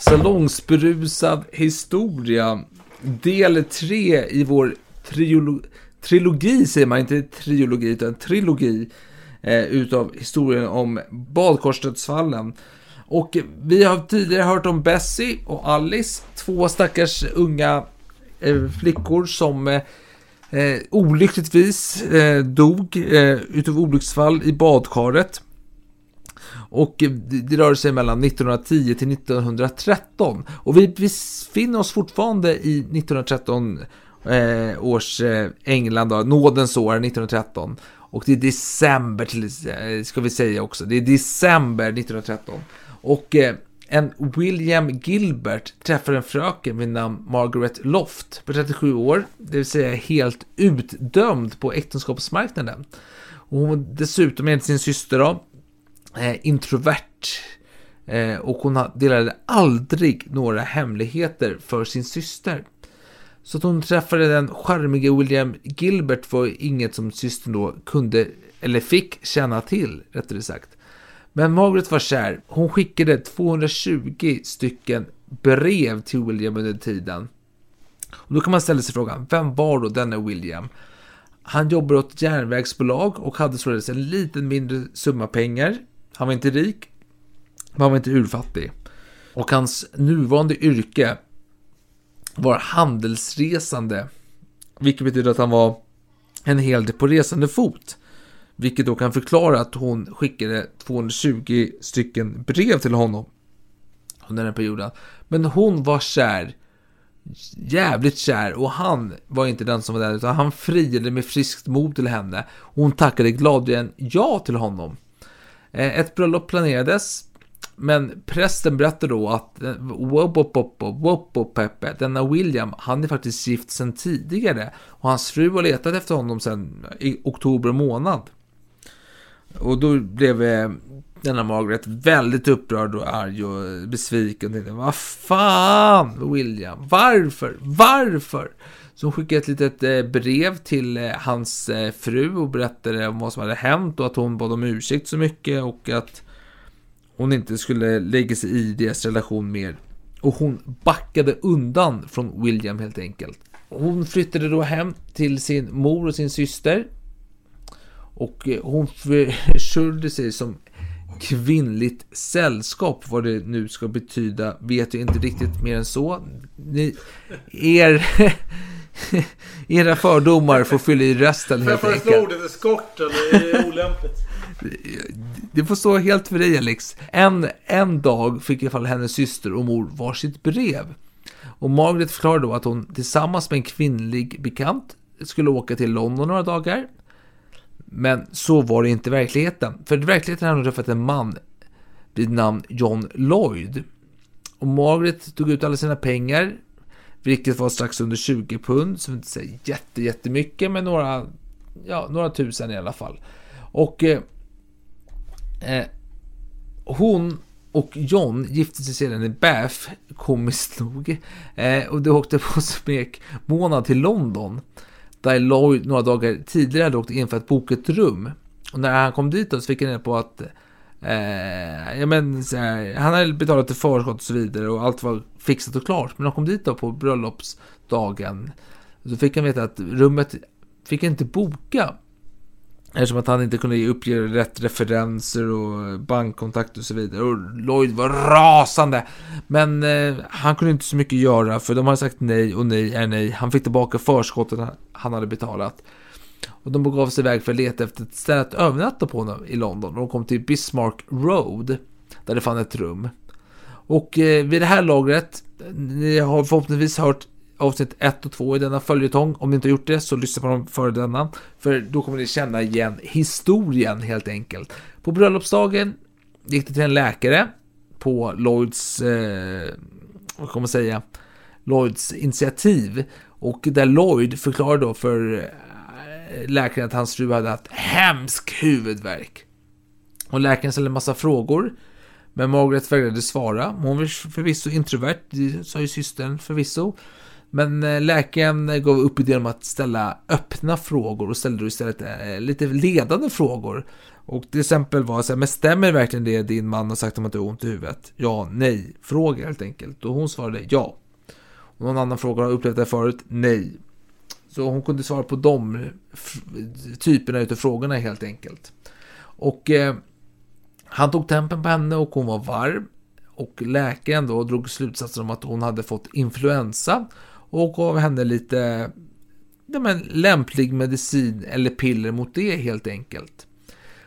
Salongsberusad historia. Del 3 i vår triolo- trilogi, säger man inte trilogi, utan trilogi eh, utav historien om badkarsdödsfallen. Och vi har tidigare hört om Bessie och Alice, två stackars unga eh, flickor som eh, eh, olyckligtvis eh, dog eh, utav olycksfall i badkaret. Och eh, det, rör sig mellan 1910 till 1913. Och vi befinner oss fortfarande i 1913 eh, års eh, England, då, nådens år 1913. Och det är december, till, eh, ska vi säga också. Det är december 1913. Och eh, en William Gilbert träffar en fröken vid namn Margaret Loft på 37 år, det vill säga helt utdömd på äktenskapsmarknaden. Och hon dessutom enligt sin syster då, Eh, introvert eh, och hon delade aldrig några hemligheter för sin syster. Så att hon träffade den charmige William Gilbert var inget som systern då kunde, eller fick känna till, rättare sagt. Men Margaret var kär. Hon skickade 220 stycken brev till William under tiden. Och då kan man ställa sig frågan, vem var då denne William? Han jobbade åt ett järnvägsbolag och hade således en liten mindre summa pengar. Han var inte rik, men han var inte urfattig. Och hans nuvarande yrke var handelsresande. Vilket betyder att han var en hel del på resande fot. Vilket då kan förklara att hon skickade 220 stycken brev till honom under den perioden. Men hon var kär, jävligt kär och han var inte den som var där utan han friade med friskt mod till henne. Hon tackade gladeligen ja till honom. Eh, ett bröllop planerades men prästen berättade då att eh, Wobopopo, denna William, han är faktiskt gift sedan tidigare och hans fru har letat efter honom sedan eh, i oktober månad. Och då blev denna Margaret väldigt upprörd och arg och besviken. Tänkte, Vad fan William, varför, varför? Så hon skickade ett litet eh, brev till eh, hans eh, fru och berättade om vad som hade hänt och att hon bad om ursäkt så mycket och att hon inte skulle lägga sig i deras relation mer. Och hon backade undan från William helt enkelt. Hon flyttade då hem till sin mor och sin syster. Och hon försörjde sig som kvinnligt sällskap. Vad det nu ska betyda vet jag inte riktigt mer än så. Ni, er, era fördomar får fylla i resten helt Får jag enkelt. ordet eskort eller är det olämpligt? Det får stå helt för dig Alex. En, en dag fick i alla fall hennes syster och mor varsitt brev. Och Margaret förklarade då att hon tillsammans med en kvinnlig bekant skulle åka till London några dagar. Men så var det inte i verkligheten. För i verkligheten hade hon träffat en man vid namn John Lloyd. Och Margaret tog ut alla sina pengar, vilket var strax under 20 pund, som inte säger jätte, jättemycket, men några, ja, några tusen i alla fall. Och eh, eh, hon och John gifte sig sedan i Bath, komiskt nog. Eh, och de åkte på smekmånad till London. Där Lloyd några dagar tidigare hade åkt in för att boka ett rum. Och när han kom dit då så fick han reda på att eh, ja, men, så här, han hade betalat i förskott och så vidare och allt var fixat och klart. Men när han kom dit då på bröllopsdagen så fick han veta att rummet fick han inte boka. Eftersom att han inte kunde uppge rätt referenser och bankkontakt och så vidare. Och Lloyd var rasande. Men eh, han kunde inte så mycket göra för de hade sagt nej och nej är nej. Han fick tillbaka förskottet han hade betalat. Och de begav sig iväg för att leta efter ett ställe att övernatta på i London. Och de kom till Bismarck Road, där det fann ett rum. Och eh, vid det här lagret, ni har förhoppningsvis hört avsnitt 1 och 2 i denna följetong. Om ni inte har gjort det så lyssna på dem före denna. För då kommer ni känna igen historien helt enkelt. På bröllopsdagen gick det till en läkare på Lloyds, eh, vad kommer man säga, Lloyds initiativ. Och där Lloyd förklarade då för läkaren att hans fru hade haft hemsk huvudvärk. Och läkaren ställde en massa frågor. Men Margaret vägrade svara. Hon var förvisso introvert, det sa ju systern förvisso. Men eh, läkaren gav upp idén om att ställa öppna frågor och ställde istället eh, lite ledande frågor. Och till exempel var så här, men stämmer verkligen det din man har sagt om att du har ont i huvudet? Ja, nej, fråga helt enkelt. Och hon svarade ja. Och någon annan fråga har upplevt det förut? Nej. Så hon kunde svara på de typerna av frågorna helt enkelt. Och eh, han tog tempen på henne och hon var varm. Och läkaren då drog slutsatsen om att hon hade fått influensa och gav henne lite ja, men, lämplig medicin eller piller mot det helt enkelt.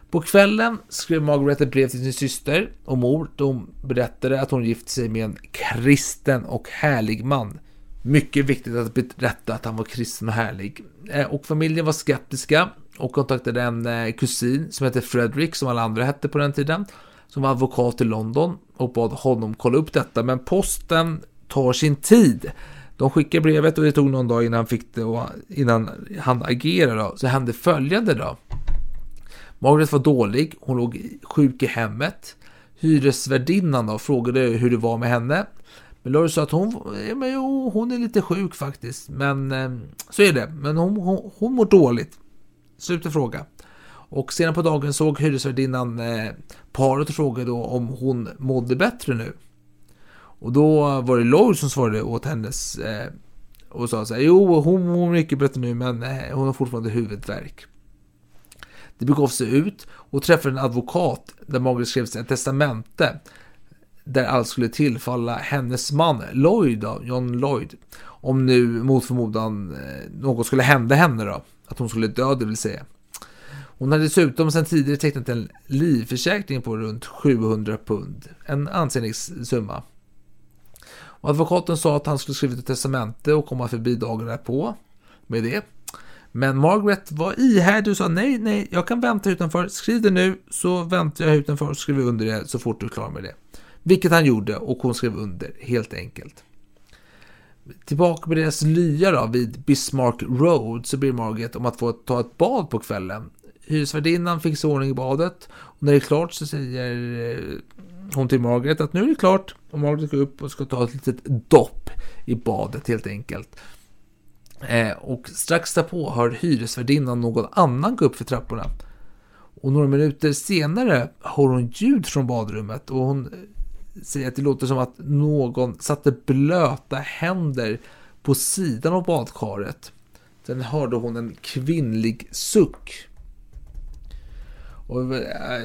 På kvällen skrev Margaret ett brev till sin syster och mor då hon berättade att hon gift sig med en kristen och härlig man. Mycket viktigt att berätta att han var kristen och härlig. Eh, och familjen var skeptiska och kontaktade en eh, kusin som hette Fredrik, som alla andra hette på den tiden, som var advokat i London och bad honom kolla upp detta. Men posten tar sin tid. De skickade brevet och det tog någon dag innan han fick det och innan han agerade. Så hände följande då. Margaret var dålig, hon låg sjuk i hemmet. Hyresvärdinnan då frågade hur det var med henne. Men Laurie sa att hon, ja, men, jo, hon är lite sjuk faktiskt. Men eh, så är det. Men hon, hon, hon mår dåligt. Slut fråga. Och senare på dagen såg hyresvärdinnan eh, paret och frågade då om hon mådde bättre nu. Och då var det Lloyd som svarade åt hennes eh, och sa så här, jo hon mår mycket bättre nu men eh, hon har fortfarande huvudvärk. Det begav sig ut och träffade en advokat där Margaret skrev ett testamente där allt skulle tillfalla hennes man Lloyd, då, John Lloyd. Om nu mot förmodan eh, något skulle hända henne då, att hon skulle dö det vill säga. Hon hade dessutom sedan tidigare tecknat en livförsäkring på runt 700 pund, en ansenlig summa. Och advokaten sa att han skulle skriva ett testamente och komma förbi dagen därpå med det. Men Margaret var ihärdig och sa nej, nej, jag kan vänta utanför. Skriv det nu så väntar jag utanför och skriver under det så fort du är klar med det. Vilket han gjorde och hon skrev under helt enkelt. Tillbaka på deras lya då, vid Bismarck Road så ber Margaret om att få ta ett bad på kvällen. Hyresvärdinnan fixar ordning i badet och när det är klart så säger eh, hon till Margaret att nu är det klart. Och Margaret går upp och ska ta ett litet dopp i badet helt enkelt. Eh, och strax därpå hör hyresvärdinnan någon annan gå upp för trapporna. Och några minuter senare hör hon ljud från badrummet och hon säger att det låter som att någon satte blöta händer på sidan av badkaret. Sen hörde hon en kvinnlig suck. Och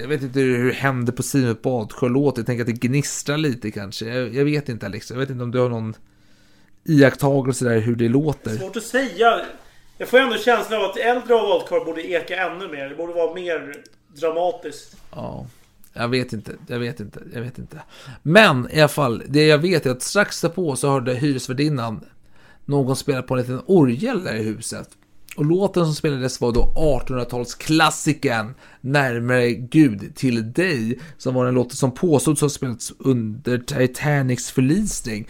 jag vet inte hur händer på sidan av badkar låter. Jag tänker att det gnistrar lite kanske. Jag, jag vet inte Alex. Jag vet inte om du har någon iakttagelse där hur det låter. Svårt att säga. Jag får ändå känslan av att äldre badkar borde eka ännu mer. Det borde vara mer dramatiskt. Ja. Jag vet inte, jag vet inte, jag vet inte. Men i alla fall, det jag vet är att strax därpå så hörde hyresvärdinnan någon spela på en liten orgel där i huset. Och låten som spelades var då 1800-talsklassikern Närmare Gud till dig, som var en låt som påstods ha spelats under Titanics förlisning.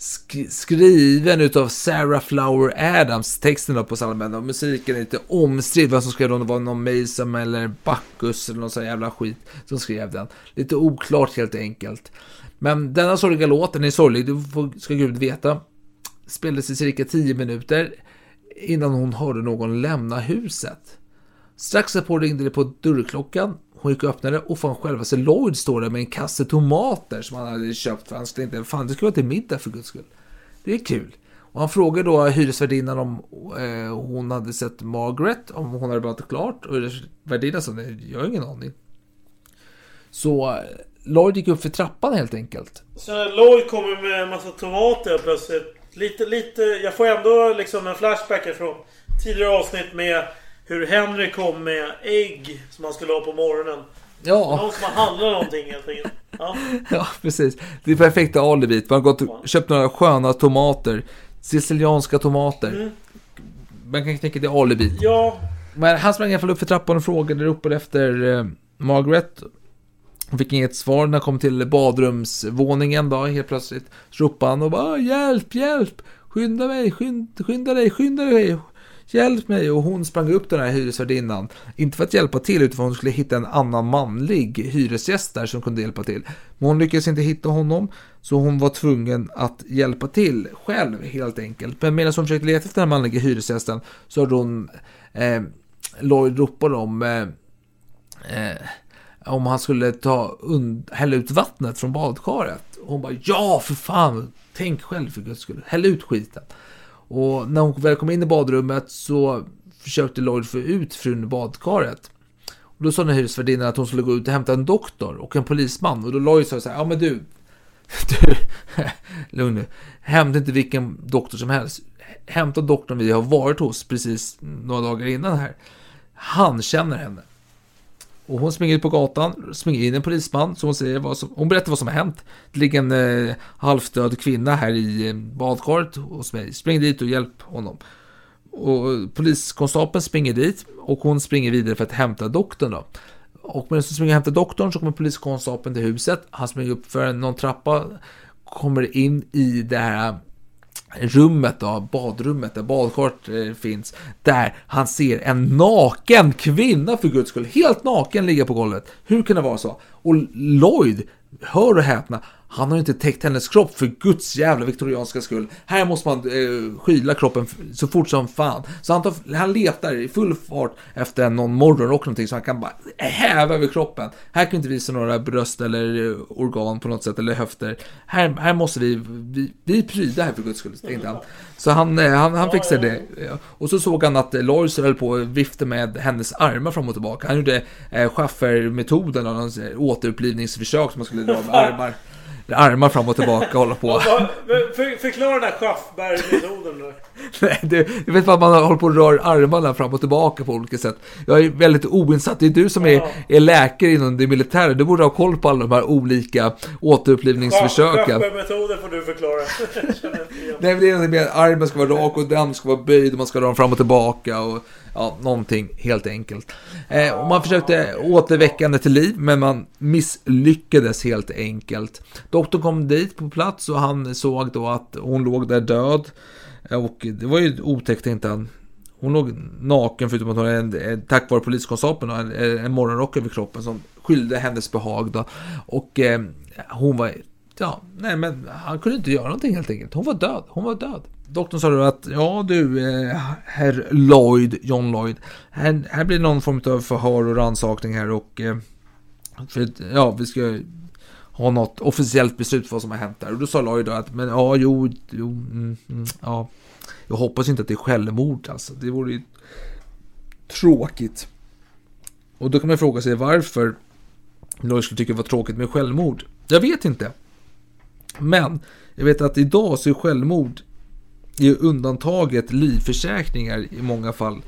Sk skriven utav Sarah Flower Adams, texten då på salmen, och musiken är lite omstridd, vad som skrev den, det var någon Mason eller Bacchus eller någon sån jävla skit som skrev den. Lite oklart helt enkelt. Men denna sorgliga låt, den är sorglig, det ska Gud veta. Spelades i cirka 10 minuter innan hon hörde någon lämna huset. Strax därpå ringde det på dörrklockan. Hon gick och öppnade och fan självaste Lloyd står där med en kasse tomater som han hade köpt för han skulle inte, fan det skulle vara till middag för guds skull. Det är kul. Och han frågade då hyresvärdinnan om eh, hon hade sett Margaret, om hon hade pratat klart. Och hyresvärdinnan sa nej, jag har ingen aning. Så eh, Lloyd gick upp för trappan helt enkelt. Så Lloyd kommer med en massa tomater plötsligt. Lite, lite... Jag får ändå liksom en flashback från tidigare avsnitt med hur Henry kom med ägg som han skulle ha på morgonen. Ja. Någon som har handlat någonting helt enkelt. Ja. Ja, precis. Det är perfekta alibit. Man har gått och köpt några sköna tomater. Sicilianska tomater. Man kan tänka det är alibit. ja, Men han sprang i alla fall upp för trappan och frågade ropade efter eh, Margaret. Hon fick inget svar när han kom till badrumsvåningen då, helt plötsligt. Så ropade han och bara hjälp, hjälp! Skynda mig, skynda, skynda dig, skynda dig! Hjälp mig! Och hon sprang upp den här hyresvärdinnan. Inte för att hjälpa till, utan för att hon skulle hitta en annan manlig hyresgäst där som kunde hjälpa till. Men hon lyckades inte hitta honom, så hon var tvungen att hjälpa till själv helt enkelt. Men medan hon försökte leta efter den här manliga hyresgästen så hade hon eh, Lloyd ropade om eh, eh, om han skulle ta und- hälla ut vattnet från badkaret. Och hon bara ja för fan, tänk själv för guds skull, häll ut skiten. Och när hon väl kom in i badrummet så försökte Lloyd få ut frun i badkaret. Och då sa den här hyresvärdinnan att hon skulle gå ut och hämta en doktor och en polisman. Och då Lloyd sa så här, ja men du, du, lugn nu. Hämta inte vilken doktor som helst. Hämta doktorn vi har varit hos precis några dagar innan här. Han känner henne. Och hon springer ut på gatan, springer in en polisman, så hon säger vad som, hon berättar vad som har hänt. Det ligger en eh, halvdöd kvinna här i eh, badkaret hos mig. Spring dit och hjälp honom. Och poliskonstapeln springer dit och hon springer vidare för att hämta doktorn då. Och medan hon springer och hämtar doktorn så kommer poliskonstapeln till huset. Han springer upp för någon trappa, kommer in i det här rummet då, badrummet där badkaret eh, finns. Där han ser en naken kvinna för guds skull, helt naken ligga på golvet. Hur kan det vara så? Och Lloyd, hör och häpna, han har inte täckt hennes kropp för guds jävla viktorianska skull. Här måste man eh, skyla kroppen så fort som fan. Så han, tar, han letar i full fart efter någon morgonrock någonting så han kan bara häva över kroppen. Här kan vi inte visa några bröst eller eh, organ på något sätt eller höfter. Här, här måste vi, vi, vi pryda här för guds skull, tänkte han. Så han, eh, han, han fixade det. Och så såg han att eh, Lois höll på att vifta med hennes armar fram och tillbaka. Han gjorde eh, schaffermetoden återupplivningsförsök som man skulle dra med armar. Armar fram och tillbaka och hålla på. För, förklara den här Schaffberg-metoden nu. Nej, jag vet att man håller på och rör armarna fram och tillbaka på olika sätt. Jag är väldigt oinsatt. Det är du som är, är läkare inom det militära. Du borde ha koll på alla de här olika återupplivningsförsöken. Schaffberg-metoden får du förklara. Nej, men det är någonting med armen ska vara rak och den ska vara böjd och man ska dra den fram och tillbaka och ja, någonting helt enkelt. Eh, och man försökte återväcka henne till liv, men man misslyckades helt enkelt. Doktorn kom dit på plats och han såg då att hon låg där död. Och det var ju otäckt inte han. Hon låg naken förutom att hon hade en, tack vare poliskonstapeln en, en morgonrock över kroppen som skyllde hennes behag då. Och eh, hon var, ja, nej men han kunde inte göra någonting helt enkelt. Hon var död, hon var död. Doktorn sa då att, ja du, eh, herr Lloyd, John Lloyd, här, här blir någon form av förhör och rannsakning här och eh, för, ja, vi ska ha något officiellt beslut för vad som har hänt där. Och då sa Lloyd då att, men ja, jo, jo mm, mm, ja. Jag hoppas inte att det är självmord alltså. Det vore ju tråkigt. Och då kan man fråga sig varför Lloyd skulle tycka det var tråkigt med självmord. Jag vet inte. Men jag vet att idag så är självmord i undantaget livförsäkringar i många fall.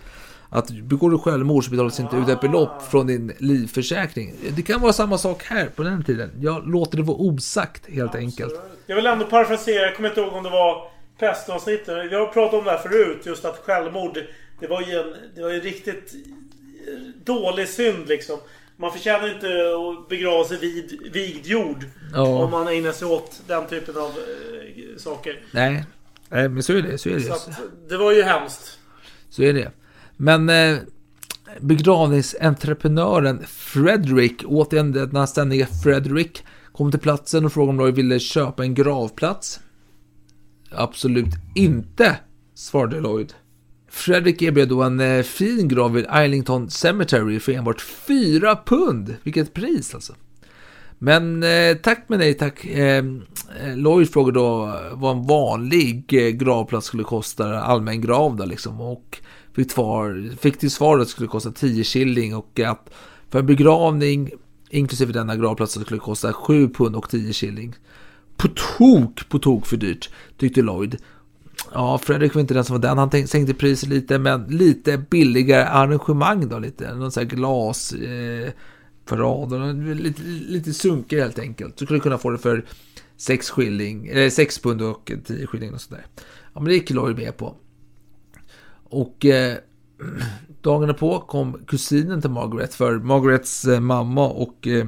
Att begår du självmord så betalas inte ut ett belopp från din livförsäkring. Det kan vara samma sak här på den tiden. Jag låter det vara osagt helt enkelt. Jag vill ändå parafrasera, jag kommer inte ihåg om det var pestavsnittet. Vi har pratat om det här förut, just att självmord, det var ju en, det var ju riktigt dålig synd liksom. Man förtjänar inte att begrava sig vid vigd jord. Ja. Om man ägnar sig åt den typen av eh, saker. Nej, Nej men så är det. Så är det. Så att, det var ju hemskt. Så är det. Men eh, begravningsentreprenören Frederick, återigen denna ständiga Frederick, kom till platsen och frågade om Lloyd ville köpa en gravplats. Absolut inte, svarade Lloyd. Fredrik erbjöd då en eh, fin grav vid Islington Cemetery för enbart 4 pund. Vilket pris alltså. Men eh, tack med nej tack. Eh, eh, Lloyd frågade då vad en vanlig eh, gravplats skulle kosta, allmän grav då liksom. Och fick, tvar, fick till svar att det skulle kosta 10 shilling och att för en begravning inklusive denna gravplats skulle det kosta 7 pund och 10 shilling. På tok, på tok för dyrt, tyckte Lloyd. Ja, Fredrik var inte den som var den. Han sänkte priset lite, men lite billigare arrangemang då. Lite. Någon sån här glas eh, för. Lite, lite sunkigare helt enkelt. Du skulle kunna få det för 6 skilling, eller 6 pund och 10 skilling och sådär. Ja, men det gick Lloyd med på. Och eh, dagen på kom kusinen till Margaret, för Margarets eh, mamma och eh,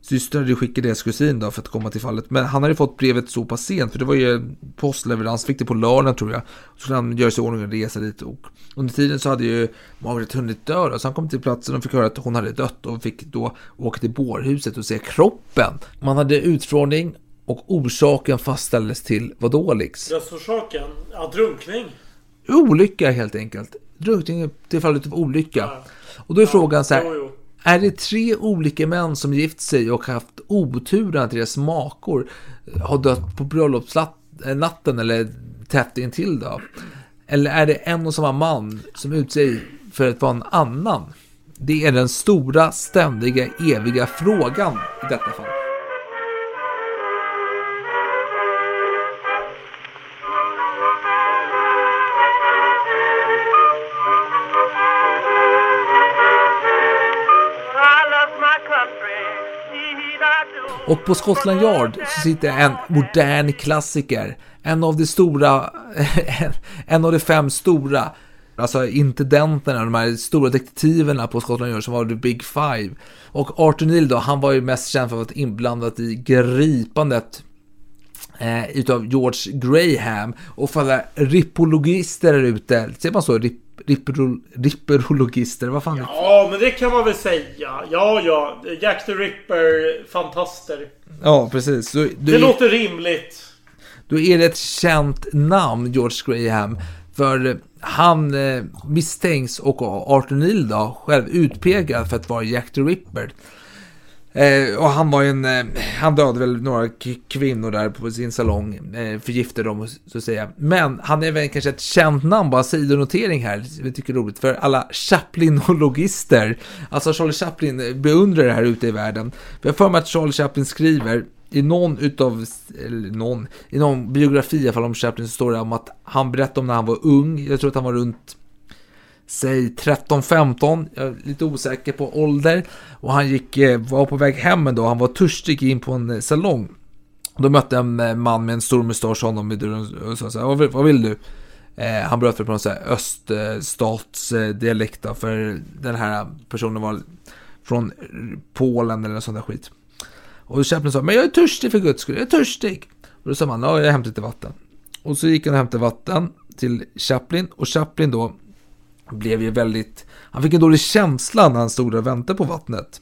syster hade skickat deras kusin då för att komma till fallet. Men han hade fått brevet så pass sent, för det var ju postleverans, fick det på lördagen tror jag. Så skulle han göra sig i ordning och resa dit. Och under tiden så hade ju Margaret hunnit dö då, så han kom till platsen och fick höra att hon hade dött och fick då åka till bårhuset och se kroppen. Man hade utfrågning och orsaken fastställdes till vad då Lix? Dödsorsaken? Ja, drunkning. Olycka helt enkelt. Drunkning till fallet av olycka. Och då är frågan så här. Jo, jo. Är det tre olika män som gift sig och haft oturen att deras makor har dött på bröllopsnatten eller tätt intill då? Eller är det en och samma man som utser för att vara en annan? Det är den stora, ständiga, eviga frågan i detta fall. Och på Scotland Yard så sitter en modern klassiker. En av de stora, en av de fem stora, alltså intendenterna, de här stora detektiverna på Scotland Yard som var The Big Five. Och Arthur Neal då, han var ju mest känd för att vara inblandad i gripandet eh, utav George Graham. Och för alla ripologister där ute, ser man så? Rip, ripperologister, vad fan? Ja, men det kan man väl säga. Ja, ja. Jack the Ripper, fantaster. Ja, precis. Det du, låter rimligt. då är det ett känt namn, George Graham. För han eh, misstänks och Arthur Neal då, själv utpekad för att vara Jack the Ripper. Eh, och han var ju en, eh, han dödade väl några kvinnor där på sin salong, eh, förgiftade dem så att säga. Men han är väl kanske ett känt namn, bara sidonotering här, vi tycker det är roligt, för alla Chaplinologister. Alltså Charlie Chaplin beundrar det här ute i världen. För jag har för mig att Charlie Chaplin skriver i någon utav, eller någon, i någon biografi i alla fall om Chaplin så står det om att han berättade om när han var ung, jag tror att han var runt säg 13-15, jag är lite osäker på ålder. Och han gick, eh, var på väg hem en dag, han var törstig in på en eh, salong. Då mötte en eh, man med en stor mustasch honom i dörren och sa så här, vad vill, vad vill du? Eh, han bröt väl på någon så här öststatsdialekt då, för den här personen var från Polen eller något sånt där skit. Och Chaplin sa, men jag är törstig för guds skull, jag är törstig. Och då sa man, ja jag hämtar lite vatten. Och så gick han och hämtade vatten till Chaplin och Chaplin då blev ju väldigt... Han fick en dålig känsla när han stod där och väntade på vattnet.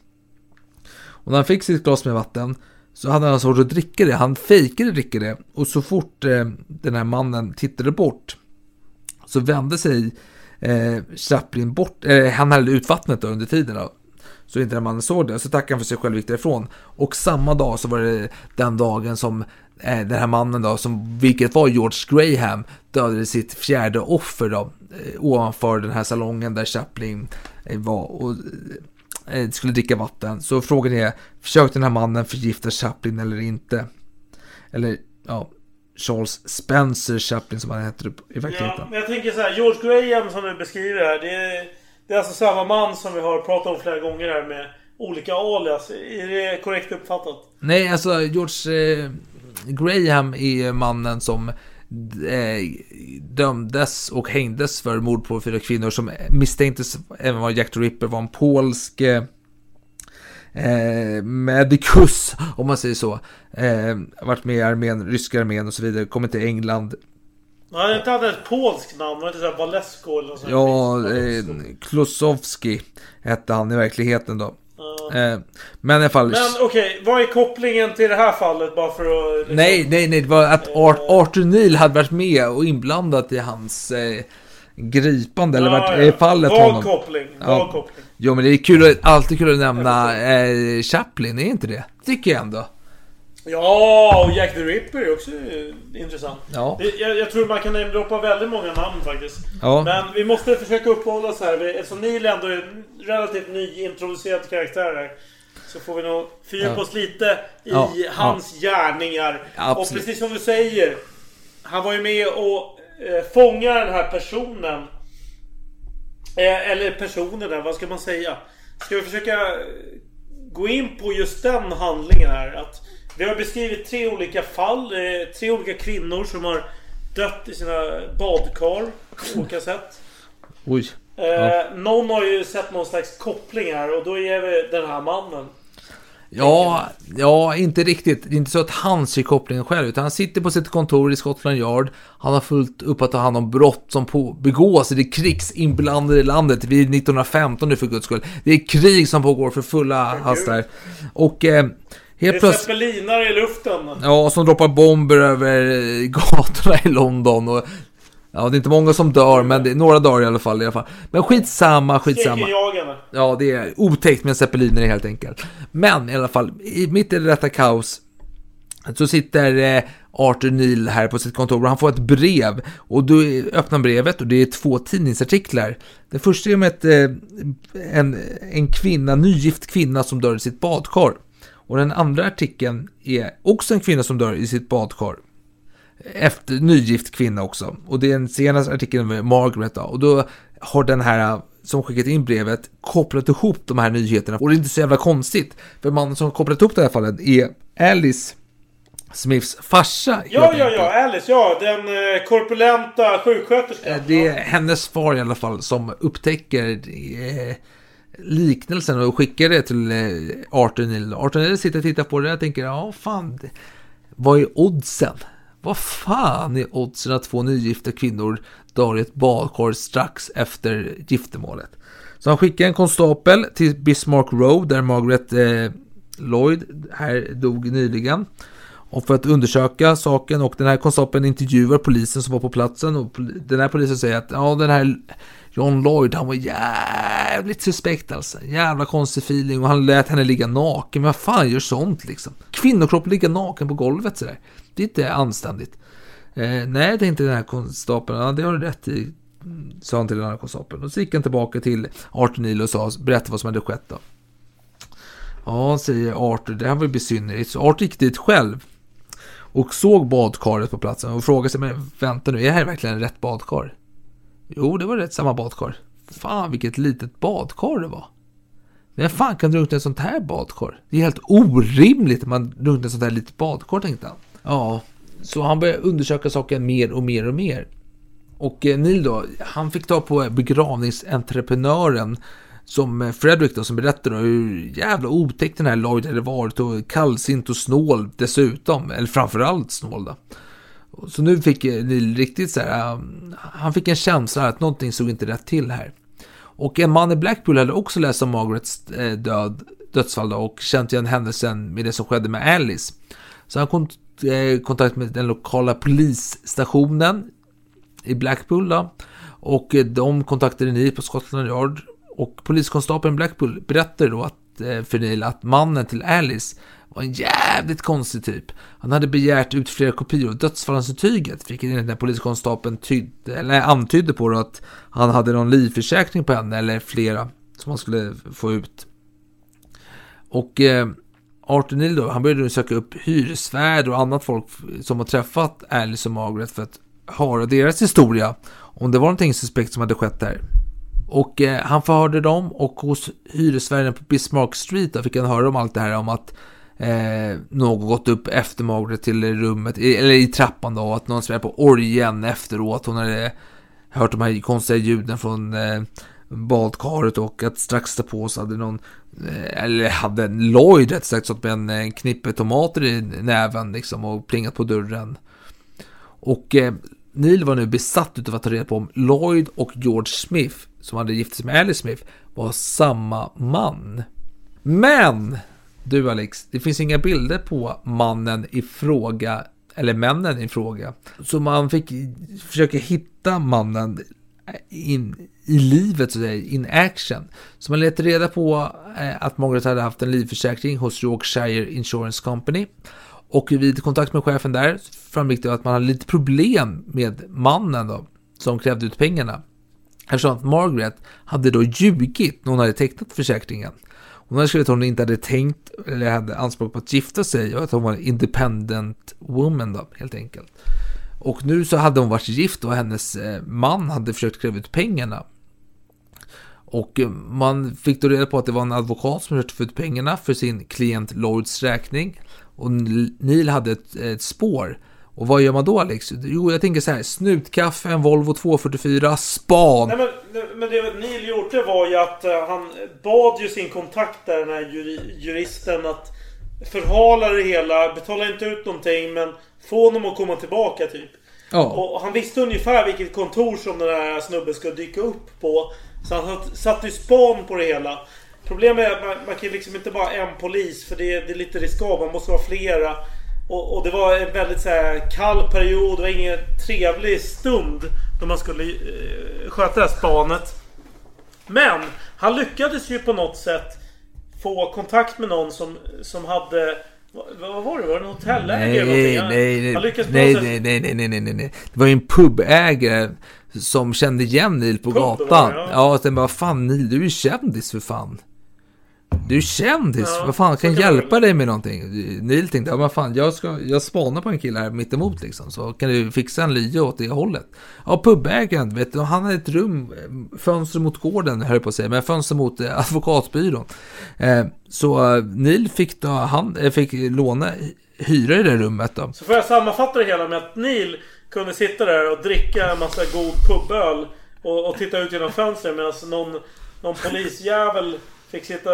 Och när han fick sitt glas med vatten så hade han svårt att dricka det. Han fejkade dricka det. Och så fort eh, den här mannen tittade bort så vände sig eh, Chaplin bort. Eh, han hällde ut vattnet då under tiden. Då. Så inte den mannen såg det. Så tackade han för sig själv och gick därifrån. Och samma dag så var det den dagen som eh, den här mannen då, som, vilket var George Graham, dödade sitt fjärde offer då, eh, ovanför den här salongen där Chaplin eh, var och skulle dricka vatten. Så frågan är, försökte den här mannen förgifta Chaplin eller inte? Eller, ja, Charles Spencer Chaplin som han heter i verkligheten. Ja, men jag tänker så här. George Graham som du beskriver här. Det är, det är alltså samma man som vi har pratat om flera gånger här med olika alias. Är det korrekt uppfattat? Nej, alltså George eh, Graham är mannen som eh, dömdes och hängdes för mord på fyra kvinnor som misstänktes även vara Jack the Ripper, var en polsk eh, eh, medicus, om man säger så. Eh, varit med i armén, ryska armén och så vidare, kommit till England. Han hade inte hade ett polskt namn. Var inte såhär eller något sånt? Ja, eh, Klosowski hette han i verkligheten då. Eh, men i alla fall... Men okej, vad är kopplingen till det här fallet? Bara för att... liksom- Nej, nej, nej. Det var att Art, Arthur Neal hade varit med och inblandat i hans eh, gripande. eller varit i fallet Vag honom. koppling. Ja. Koppling. Jo, men det är kul, att- alltid kul att nämna eh, Chaplin, är inte det? Tycker jag ändå. Ja, och Jack the Ripper är också intressant. Ja. Jag, jag tror man kan namedroppa väldigt många namn faktiskt. Ja. Men vi måste försöka uppehålla oss här. Eftersom Neil ändå är en relativt nyintroducerad karaktär här. Så får vi nog fördjupa Ja. oss lite i Ja, hans gärningar. Och precis som du säger. Han var ju med och eh, fånga den här personen. Eh, eller personerna, vad ska man säga? Ska vi försöka gå in på just den handlingen här? Att vi har beskrivit tre olika fall. Eh, tre olika kvinnor som har dött i sina badkar på olika sätt. Oj. Eh, Någon har ju sett någon slags koppling här och då är vi den här mannen. Ja, ja, inte riktigt. Det är inte så att han ser kopplingen själv, utan han sitter på sitt kontor i Scotland Yard. Han har fullt upp att ta hand om brott som på, begås i det krigsinblandade landet. Vi är 1915 nu för guds skull. Det är krig som pågår för fulla hastar. Och eh, Det helt är plötsligt... zeppelinare i luften. Ja, som droppar bomber över gatorna i London. Och, ja, det är inte många som dör, men det är några dör i alla fall. I alla fall. Men skitsamma, skitsamma. Ja, det är otäckt med zeppeliner helt enkelt. Men i alla fall, i, mitt i detta kaos så sitter eh, Arthur Neal här på sitt kontor och han får ett brev. Och då öppnar brevet och det är två tidningsartiklar. Den första är om ett, eh, en, en kvinna, nygift kvinna som dör i sitt badkar. Och den andra artikeln är också en kvinna som dör i sitt badkar. Efter nygift kvinna också. Och det är den senaste artikeln med Margaret då. Och då har den här som skickat in brevet kopplat ihop de här nyheterna. Och det är inte så jävla konstigt. För mannen som kopplat ihop det här fallet är Alice Smiths farsa. Ja, ja, ja. Alice, ja. Den eh, korpulenta sjuksköterskan. Eh, Det är hennes far i alla fall som upptäcker eh, liknelsen och skickar det till eh, Arthur Neal. Arthur Neal sitter och tittar på det och tänker, ja fan, vad är oddsen? Vad fan är oddsen att två nygifta kvinnor dör i ett badkar strax efter giftermålet? Så han skickar en konstapel till Bismarck Road där Margaret eh, Lloyd här dog nyligen. Och för att undersöka saken och den här konstapeln intervjuar polisen som var på platsen och den här polisen säger att ja den här John Lloyd han var jävligt suspekt alltså. Jävla konstig feeling och han lät henne ligga naken. Men vad fan gör sånt liksom? Kvinnokropp ligga naken på golvet sådär. Det är inte anständigt. Eh, nej, det är inte den här konstapeln. Ja, det har du rätt i. Sa han till den här konstapeln. Och så gick han tillbaka till Arthur Neal och sa, berättade vad som hade skett då. Ja, säger Arthur, det här var ju besynnerligt. Så Arthur gick dit själv och såg badkaret på platsen och frågade sig, men vänta nu, är det här verkligen rätt badkar? Jo, det var rätt samma badkar. Fan, vilket litet badkar det var. Vem fan kan drunkna i ett sånt här badkar? Det är helt orimligt att man drunknar i ett sånt här litet badkar, tänkte han. Ja, så han började undersöka saken mer och mer och mer. Och eh, Neil då, han fick ta på begravningsentreprenören som eh, Fredrik då, som berättade hur jävla otäckt den här Lloyd hade varit och kallsint och snål dessutom. Eller framförallt snål då. Så nu fick Neil riktigt så här, um, han fick en känsla att någonting såg inte rätt till här. Och en man i Blackpool hade också läst om Margarets eh, död, dödsfall då, och känt igen händelsen med det som skedde med Alice. Så han kom i eh, kontakt med den lokala polisstationen i Blackpool då. Och eh, de kontaktade ni på Scotland Yard. Och poliskonstapeln Blackpool berättade då att, eh, för Neil att mannen till Alice var en jävligt konstig typ. Han hade begärt ut flera kopior av dödsfallsintyget, vilket enligt den poliskonstapeln tydde, eller antydde på det att han hade någon livförsäkring på henne, eller flera, som han skulle få ut. Och eh, Arthur Neal då, han började nu söka upp hyresvärd och annat folk som har träffat Alice och Margaret för att höra deras historia. Om det var någonting suspekt som hade skett där. Och eh, han förhörde dem och hos hyresvärden på Bismarck Street då fick han höra om allt det här om att eh, någon gått upp efter Margaret till rummet, eller i trappan då, och att någon spelade på orgeln efteråt. Hon hade hört de här konstiga ljuden från eh, badkaret och att strax därpå så hade någon, eh, eller hade en Lloyd rätt sagt stått med en, en knippe tomater i näven liksom och plingat på dörren. Och eh, Neil var nu besatt utav att ta reda på om Lloyd och George Smith, som hade gift sig med Alice Smith, var samma man. Men, du Alex, det finns inga bilder på mannen i fråga, eller männen i fråga. Så man fick försöka hitta mannen in, i livet, så att säga, in action. Så man letade reda på eh, att Margaret hade haft en livförsäkring hos Yorkshire Insurance Company. Och vid kontakt med chefen där framgick det att man hade lite problem med mannen då, som krävde ut pengarna. Eftersom att Margaret hade då ljugit när hon hade tecknat försäkringen. Hon hade skrivit att hon inte hade tänkt eller hade anspråk på att gifta sig och att hon var en independent woman då, helt enkelt. Och nu så hade hon varit gift och hennes eh, man hade försökt kräva ut pengarna. Och eh, man fick då reda på att det var en advokat som försökte få ut pengarna för sin klient Lloyds räkning. Och Neil hade ett, ett spår. Och vad gör man då Alex? Jo, jag tänker så här. Snutkaffe, en Volvo 244, span. Nej, men, men det Neil gjorde var ju att uh, han bad ju sin kontakt där, den här juri, juristen, att förhala det hela. Betala inte ut någonting, men få honom att komma tillbaka typ. Ja. Och han visste ungefär vilket kontor som den här snubben skulle dyka upp på. Så han satte ju span på det hela. Problemet är att man, man kan liksom inte bara en polis för det, det är lite riskabelt. Man måste vara flera. Och, och, det var en väldigt så här, kall period. Det var ingen trevlig stund då man skulle eh, sköta det här spanet. Men han lyckades ju på något sätt få kontakt med någon som, som hade vad var det? Var det en hotellägare? Nej, nej, nej, nej, nej, nej, nej, nej, nej, nej. Det var ju en pubägare som kände igen Neil på Pub, gatan. ja. Ja, och sen bara, fan Neil, du är ju kändis för fan. Du är kändis, Ja, vad fan kan hjälpa dig med någonting? Neil tänkte, ja men fan, jag, ska, jag spanar på en kille här mittemot liksom, så kan du fixa en lya åt det hållet. Ja, pubägaren, vet du, han hade ett rum, fönster mot gården, höll jag på att säga, men fönster mot eh, advokatbyrån. Eh, så eh, Neil fick, då, han eh, fick låna, hyra i det rummet då. Så får jag sammanfatta det hela med att Neil kunde sitta där och dricka en massa god puböl. Och, och titta ut genom fönstret medan någon, någon polisjävel fick sitta...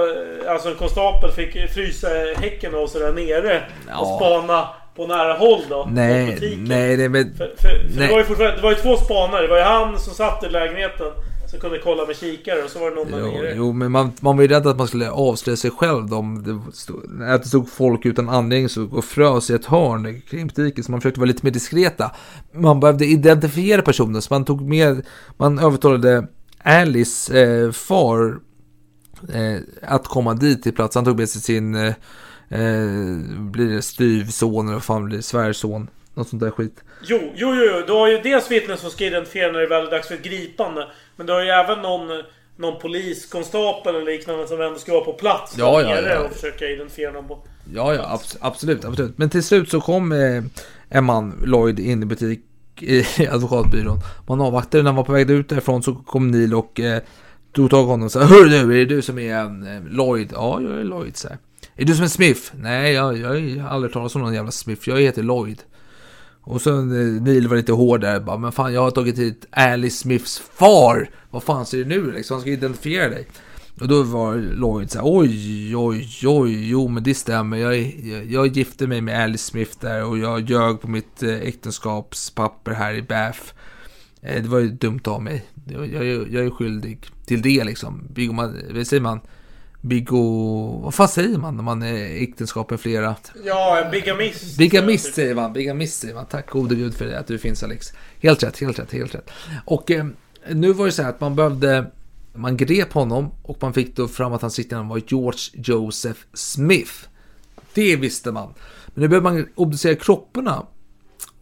Alltså en konstapel fick frysa häcken av sig där nere. Ja. Och spana på nära håll då. Nej, nej, det men... För, för, för Nej. det var ju fortfarande, det var ju två spanare. Det var ju han som satt i lägenheten. Som kunde kolla med kikare och så var det någon där Jo, nere. jo, men man, man var ju rädd att man skulle avslöja sig själv om det stod, att det stod folk utan anledning så och frös i ett hörn kring butiken. Så man försökte vara lite mer diskreta. Man behövde identifiera personen så man tog med, man övertalade Alice eh, far att komma dit till plats. Han tog med sig sin, eh, eh, blir det styvson eller vad fan blir det, svärson. Något sånt där skit. Jo, jo, jo, jo. Du har ju dels vittnen som ska identifiera när det väl är dags för ett gripande. Men du har ju även någon, någon poliskonstapel eller liknande som ändå ska vara på plats. Ja, ja, ja. Och försöka identifiera någon på. Ja, ja, abs- absolut, absolut. Men till slut så kom eh, en man, Lloyd, in i butik i advokatbyrån. Man avvaktade när han var på väg ut därifrån så kom Neil och eh, tog tag i honom och sa Hör du, är det du som är en eh, Lloyd? Ja, jag är Lloyd, så här. Är du som är Smith? Nej, jag, jag har aldrig talat om någon jävla Smith. Jag heter Lloyd. Och så eh, Neil var lite hård där. Bara, men fan, jag har tagit hit Alice Smiths far. Vad fan ser du nu liksom? Han ska identifiera dig. Och då var Lloyd så här, oj, oj, oj, jo men det stämmer. Jag, jag, jag gifte mig med Alice Smith där och jag ljög på mitt eh, äktenskapspapper här i Bath. Det var ju dumt av mig. Jag, jag, jag är skyldig till det liksom. Bygger man, vad säger man? Bigo... Vad fan säger man när man är äktenskap med flera? Ja, en bigamist. Bigamist säger man, bigamist säger man. Tack gode gud för det, att du finns Alex. Helt rätt, helt rätt, helt rätt. Och eh, nu var det så här att man behövde, man grep honom och man fick då fram att hans riktiga namn var George Joseph Smith. Det visste man. Men nu behöver man obducera kropparna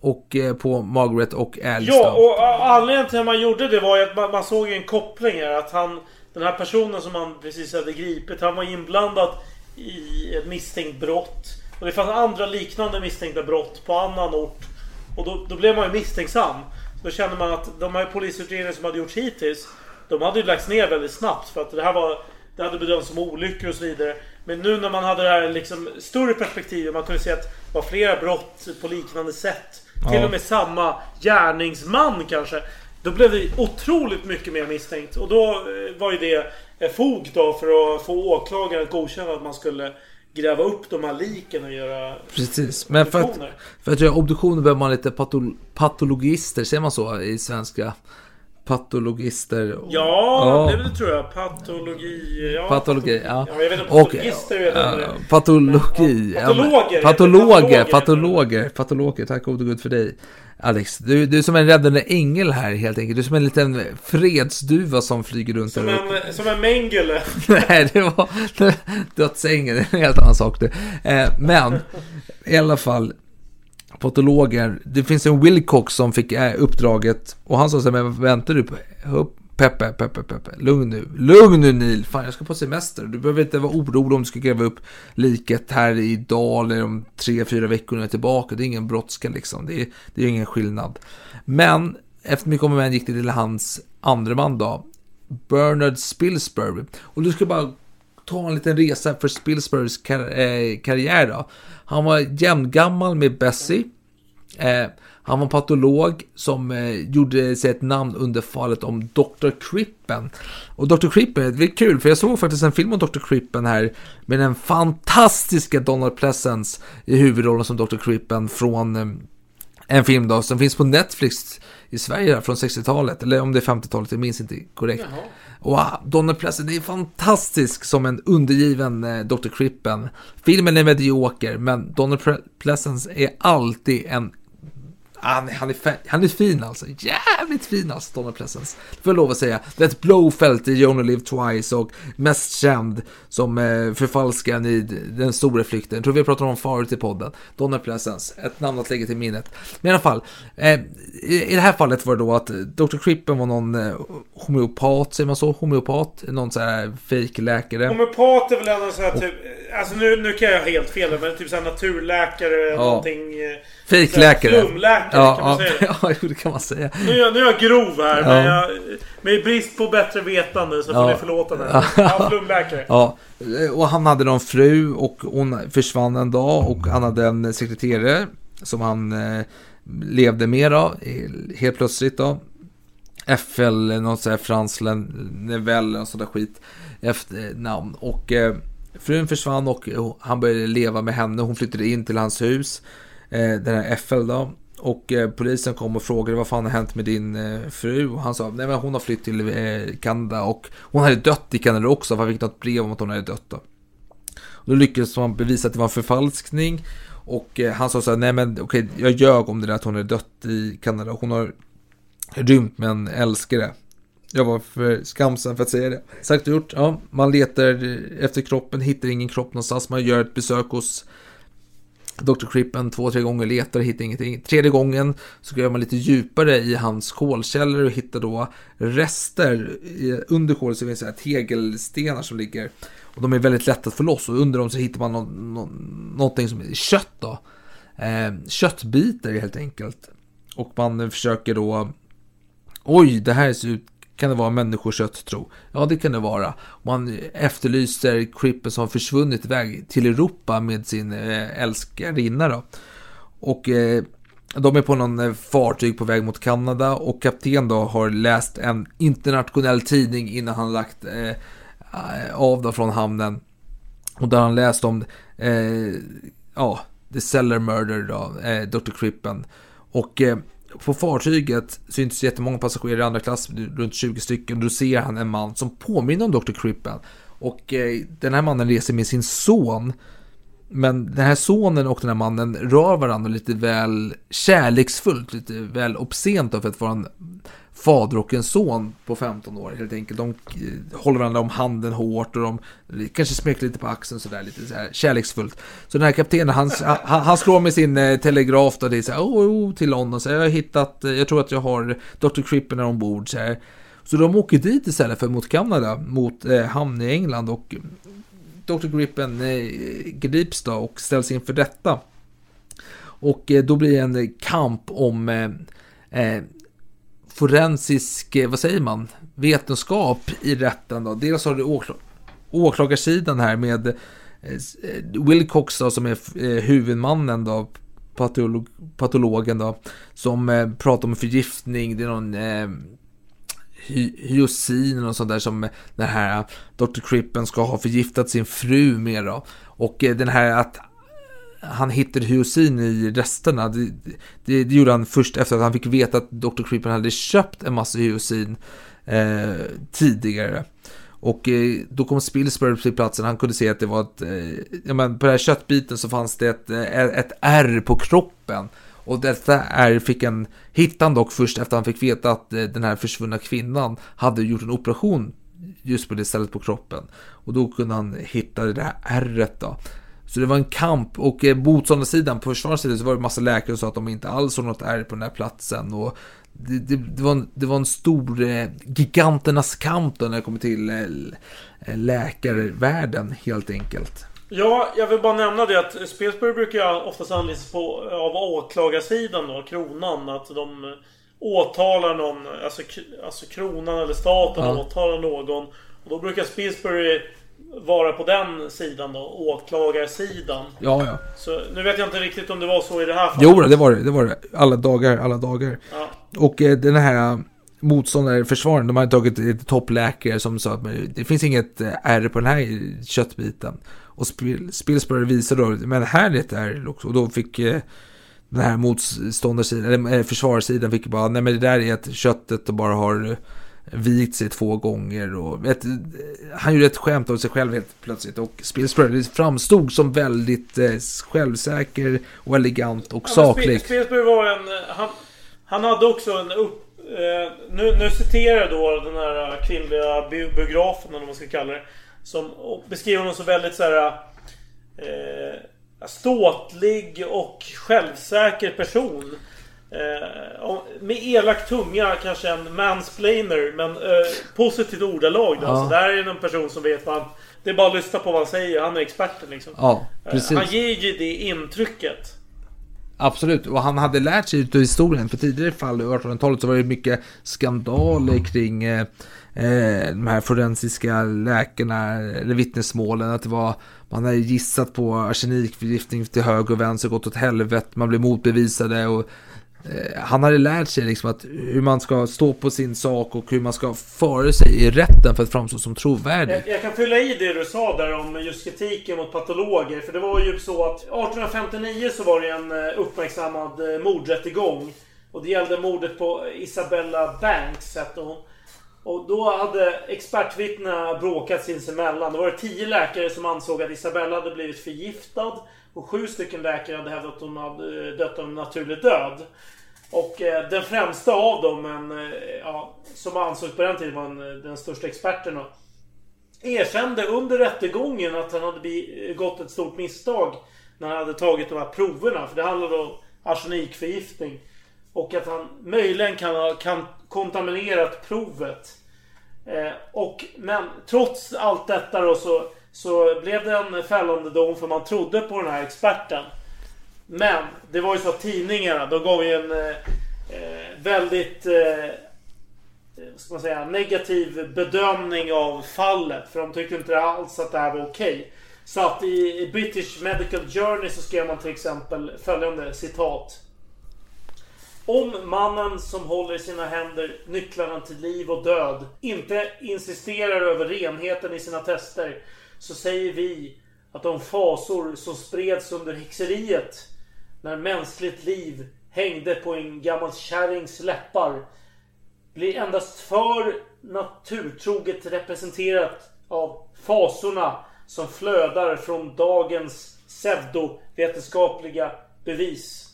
och eh, på Margaret och Alice Ja, och a- anledningen till att man gjorde det var ju att man, man såg en koppling här. Att han, den här personen som man precis hade gripit, han var inblandad i ett misstänkt brott. Och det fanns andra liknande misstänkta brott på annan ort. Och då, då blev man ju misstänksam. Då kände man att de här polisutredningarna som hade gjorts hittills, de hade ju lagts ner väldigt snabbt. För att det här var, det hade bedömts som olyckor och så vidare. Men nu när man hade det här liksom större perspektivet, man kunde se att det var flera brott på liknande sätt. Till och med samma gärningsman kanske. Då blev det otroligt mycket mer misstänkt. Och då eh, var ju det eh, fog då för att få åklagaren att godkänna att man skulle gräva upp de här liken och göra Precis, men för att, för att göra obduktioner behöver man lite patol patologister, säger man så i svenska? Patologister. Ja, det, det tror jag. Patologi. Ja, Patologi, ja. ja jag vet inte, Och, patologister vet jag ja, patologi. Ja, ja, patologer, Patologer, patologer. patologer. Tack gode gud för dig. Alex, du, du är som en räddande ängel här helt enkelt. Du är som en liten fredsduva som flyger runt Som en, som en Mengele. Nej, det var dödsängen. Det är en helt annan sak det. Eh, men i alla fall, patologer. Det finns en Wilcox som fick eh, uppdraget och han sa så här, men väntar du på? Upp- Peppe, Peppe, Peppe. Lugn nu. Lugn nu Neil. Fan, jag ska på semester. Du behöver inte vara orolig om du ska gräva upp liket här idag eller om tre, fyra veckor när jag är tillbaka. Det är ingen brådska liksom. Det är, det är ingen skillnad. Men efter mycket om och men gick det till hans andre man då. Bernard Spilsbury. Och du ska bara ta en liten resa för Spilsburys kar eh, karriär då. Han var jämngammal med Bessie. Eh, han var patolog som eh, gjorde sig ett namn under fallet om Dr. Crippen. Och Dr. Crippen, det är kul för jag såg faktiskt en film om Dr. Crippen här med den fantastiska Donald Pleasence i huvudrollen som Dr. Crippen från eh, en film då som finns på Netflix i Sverige där, från 60-talet, eller om det är 50-talet, jag minns inte korrekt. Och wow, Donald Pleasence är fantastisk som en undergiven eh, Dr. Crippen. Filmen är medioker, men Donald Pre- Pleasence är alltid en han, han, är, fa- han är fin alltså. Jävligt fin alltså, Donald Pleasence. Det får jag lov att säga. Ett Blowfelt i You Only Live Twice och mest känd som eh, förfalskaren i Den stora flykten. Jag tror vi pratat om förut i podden. Donald Pleasence. Ett namn att lägga till minnet. Men i alla fall. Eh, i, I det här fallet var det då att Dr. Crippen var någon eh, homeopat, säger man så? Homeopat? Någon sån här fejkläkare. Homeopat är väl ändå så här typ... Alltså nu, nu kan jag helt fel men typ såhär naturläkare, någonting... eh, Fejkläkare. så Ja, kan man ja, säga. ja, jo, det kan man säga. Nu är, jag, nu är jag grov här men Ja. jag... Med brist på bättre vetande så får Ja. ni förlåta mig. Ja, flumläkare. Ja, och han hade någon fru och hon försvann en dag och han hade en sekreterare som han eh, levde med då, eh, helt plötsligt då. FL, något sånt här Frans Nevelle och sånt där skit efter namn. Och eh, frun försvann och han började leva med henne. Hon flyttade in till hans hus, eh, den här FL då. Och eh, polisen kom och frågade vad fan har hänt med din eh, fru? Och han sa, nej men hon har flytt till eh, Kanada och hon hade dött i Kanada också för han fick något brev om att hon hade dött då. Och då lyckades man bevisa att det var en förfalskning. Och eh, han sa så här, nej men okej, jag ljög om det där att hon hade dött i Kanada. Hon har rymt men älskar det. Jag var för skamsen för att säga det. Sagt och gjort, ja, man letar efter kroppen, hittar ingen kropp någonstans. Man gör ett besök hos Dr. Crippen två, tre gånger, letar, och hittar ingenting. Tredje gången så gräver man lite djupare i hans kolkällor och hittar då rester. Under kolet så finns det tegelstenar som ligger. Och de är väldigt lätta att få loss och under dem så hittar man nå, nå, någonting som är kött då. Eh, köttbitar helt enkelt. Och man försöker då Oj, det här ser ut, kan det vara människokött tro? Ja, det kan det vara. Man efterlyser Crippen som har försvunnit iväg till Europa med sin eh, älskarinna då. Och eh, de är på någon eh, fartyg på väg mot Kanada och kapten då har läst en internationell tidning innan han lagt eh, av då från hamnen. Och där han läst om, eh, ja, The Cellar Murder då, eh, Dr. Crippen. Och eh, på fartyget syns jättemånga passagerare i andra klass, runt 20 stycken. Då ser han en man som påminner om Dr. Crippen. Och eh, den här mannen reser med sin son. Men den här sonen och den här mannen rör varandra lite väl kärleksfullt, lite väl obscent för att vara en fader och en son på 15 år helt enkelt. De eh, håller varandra om handen hårt och de kanske smeker lite på axeln sådär lite så här kärleksfullt. Så den här kaptenen han, han, han slår med sin eh, telegraf då det är så här, oh, oh, till London så här, jag har hittat, eh, jag tror att jag har Dr. Crippen ombord så här. Så de åker dit istället för mot Kanada, mot eh, hamn i England och mm, Dr. Gripen eh, grips då och ställs inför detta. Och eh, då blir det en kamp om eh, eh, forensisk, eh, vad säger man, vetenskap i rätten då. Dels har du åkla- åklagarsidan här med eh, eh Wilcox då, som är eh, huvudmannen då, patolog, patologen då, som eh, pratar om förgiftning, det är någon eh, hy- hyosin och sånt där som eh, den här Dr. Crippen ska ha förgiftat sin fru med då. Och eh, den här att han hittade hyosin i resterna. Det, det, det gjorde han först efter att han fick veta att Dr. Creeper hade köpt en massa hyosin eh, tidigare. Och eh, då kom Spillsbury till platsen. Han kunde se att det var ett... Eh, ja, men på den här köttbiten så fanns det ett, eh, ett ärr på kroppen. Och detta är fick en, hittade han dock först efter han fick veta att eh, den här försvunna kvinnan hade gjort en operation just på det stället på kroppen. Och då kunde han hitta det här ärret då. Så det var en kamp och eh, motståndarsidan, på försvarssidan så var det massa läkare som sa att de inte alls såg något ärr på den här platsen. Och det, det, det, var, en, det var en stor eh, giganternas kamp då när det kommer till eh, läkarvärlden helt enkelt. Ja, jag vill bara nämna det att Spelsbury brukar oftast anlitas på, av åklagarsidan då, kronan. Att de åtalar någon, alltså, alltså kronan eller staten Ja. åtalar någon. Och då brukar Spelsbury vara på den sidan då, åklagarsidan. Ja, ja. Så nu vet jag inte riktigt om det var så i det här fallet. Jo, det var det. Det var det. Alla dagar, alla dagar. Ja. Och eh, den här eh, motståndare, försvaren, de hade tagit ett toppläkare som sa att det finns inget eh, ärr på den här köttbiten. Och Spil- visade då, men här är ett ärr också. Och då fick eh, den här motståndarsidan, eller eh, försvarssidan fick bara, nej men det där är att köttet bara har vikt sig två gånger och ett, han gjorde ett skämt av sig själv helt plötsligt och Spilsbury framstod som väldigt eh, självsäker och elegant och saklig. Spelsbury var en... Han, han hade också en upp... Eh, nu, nu citerar jag då den här kvinnliga bi- biografen eller vad man ska kalla det. Som beskriver honom som väldigt så här... Eh, ståtlig och självsäker person. Eh, med elak tunga kanske en mansplainer men eh, positivt ordalag då. Ja. Så där är en person som vet vad han... Det är bara att lyssna på vad han säger. Han är experten liksom. Ja, Eh, precis. Han ger ju det intrycket. Absolut, och han hade lärt sig utav historien. För tidigare fall i 1800-talet så var det mycket skandaler kring eh, eh, de här forensiska läkarna, eller vittnesmålen. Att det var, man hade gissat på arsenikförgiftning till höger och vänster, gått åt helvete, man blev motbevisade. Och, eh, Eh, han hade lärt sig liksom att hur man ska stå på sin sak och hur man ska föra sig i rätten för att framstå som trovärdig. Jag, jag kan fylla i det du sa där om just kritiken mot patologer. För det var ju så att 1859 så var det en eh, uppmärksammad eh, mordrättegång. Och det gällde mordet på Isabella Banks hette hon. Och då hade expertvittnena bråkat sinsemellan. Det var det tio läkare som ansåg att Isabella hade blivit förgiftad. Och sju stycken läkare hade hävdat att hon hade dött av en naturlig död. Och eh, den främsta av dem, en, eh, ja, som ansågs på den tiden var en, eh, den största experten då, erkände under rättegången att han hade begått ett stort misstag när han hade tagit de här proverna. För det handlade om arsenikförgiftning. Och att han möjligen kan ha kan kontaminerat provet. Eh, och, men trots allt detta då så, så blev det en fällande dom för man trodde på den här experten. Men det var ju så att tidningarna, de gav ju en eh, eh väldigt eh, eh, vad ska man säga, negativ bedömning av fallet. För de tyckte inte alls att det här var okej. Så att i British Medical Journey så skrev man till exempel följande citat. Om mannen som håller i sina händer nycklarna till liv och död inte insisterar över renheten i sina tester så säger vi att de fasor som spreds under häxeriet när mänskligt liv hängde på en gammal kärrings läppar blir endast för naturtroget representerat av fasorna som flödar från dagens pseudovetenskapliga bevis.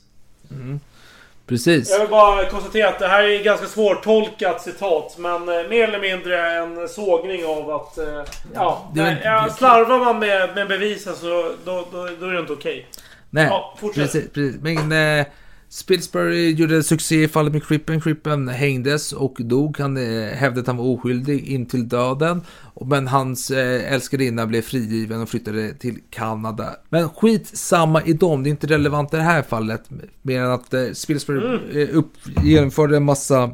Precis. Jag vill bara konstatera att det här är ganska svårtolkat citat. Men eh, mer eller mindre en sågning av att... Eh, ja, Det var- nej, ja, slarvar man med, med bevisen så då, då, då är det inte okej. Nej, Ja, fortsätt. precis, precis. Men eh, Spilsbury gjorde succé i fallet med Crippen. Crippen hängdes och dog. Han eh, hävdade att han var oskyldig in till döden. Men hans eh, älskarinna blev frigiven och flyttade till Kanada. Men skit samma i dem, det är inte relevant i det här fallet. Mer än att eh, Spilsbury eh, upp, genomförde en massa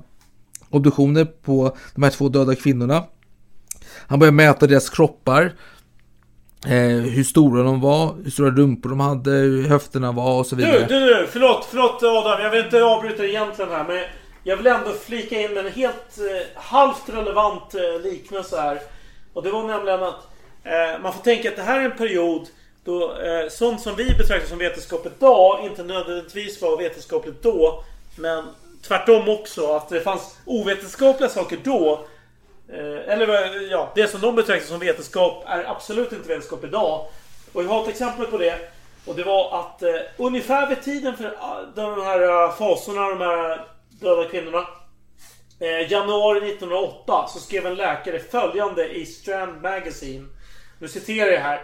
obduktioner på de här två döda kvinnorna. Han började mäta deras kroppar. Eh, hur stora de var, hur stora rumpor de hade, hur höfterna var och så Du, vidare. du, du. Förlåt, förlåt Adam. Jag vill inte avbryta egentligen här. Men jag vill ändå flika in med en helt eh, halvt relevant eh, liknelse här. Och det var nämligen att eh, man får tänka att det här är en period då eh, sånt som vi betraktar som vetenskap idag inte nödvändigtvis var vetenskapligt då. Men tvärtom också. Att det fanns ovetenskapliga saker då. Eh, eller ja, det som de betraktar som vetenskap är absolut inte vetenskap idag. Och jag har ett exempel på det. Och det var att eh, ungefär vid tiden för ah, de här eh, fasorna, de här döda kvinnorna. Eh, januari 1908 så skrev en läkare följande i Strand Magazine. Nu citerar jag här.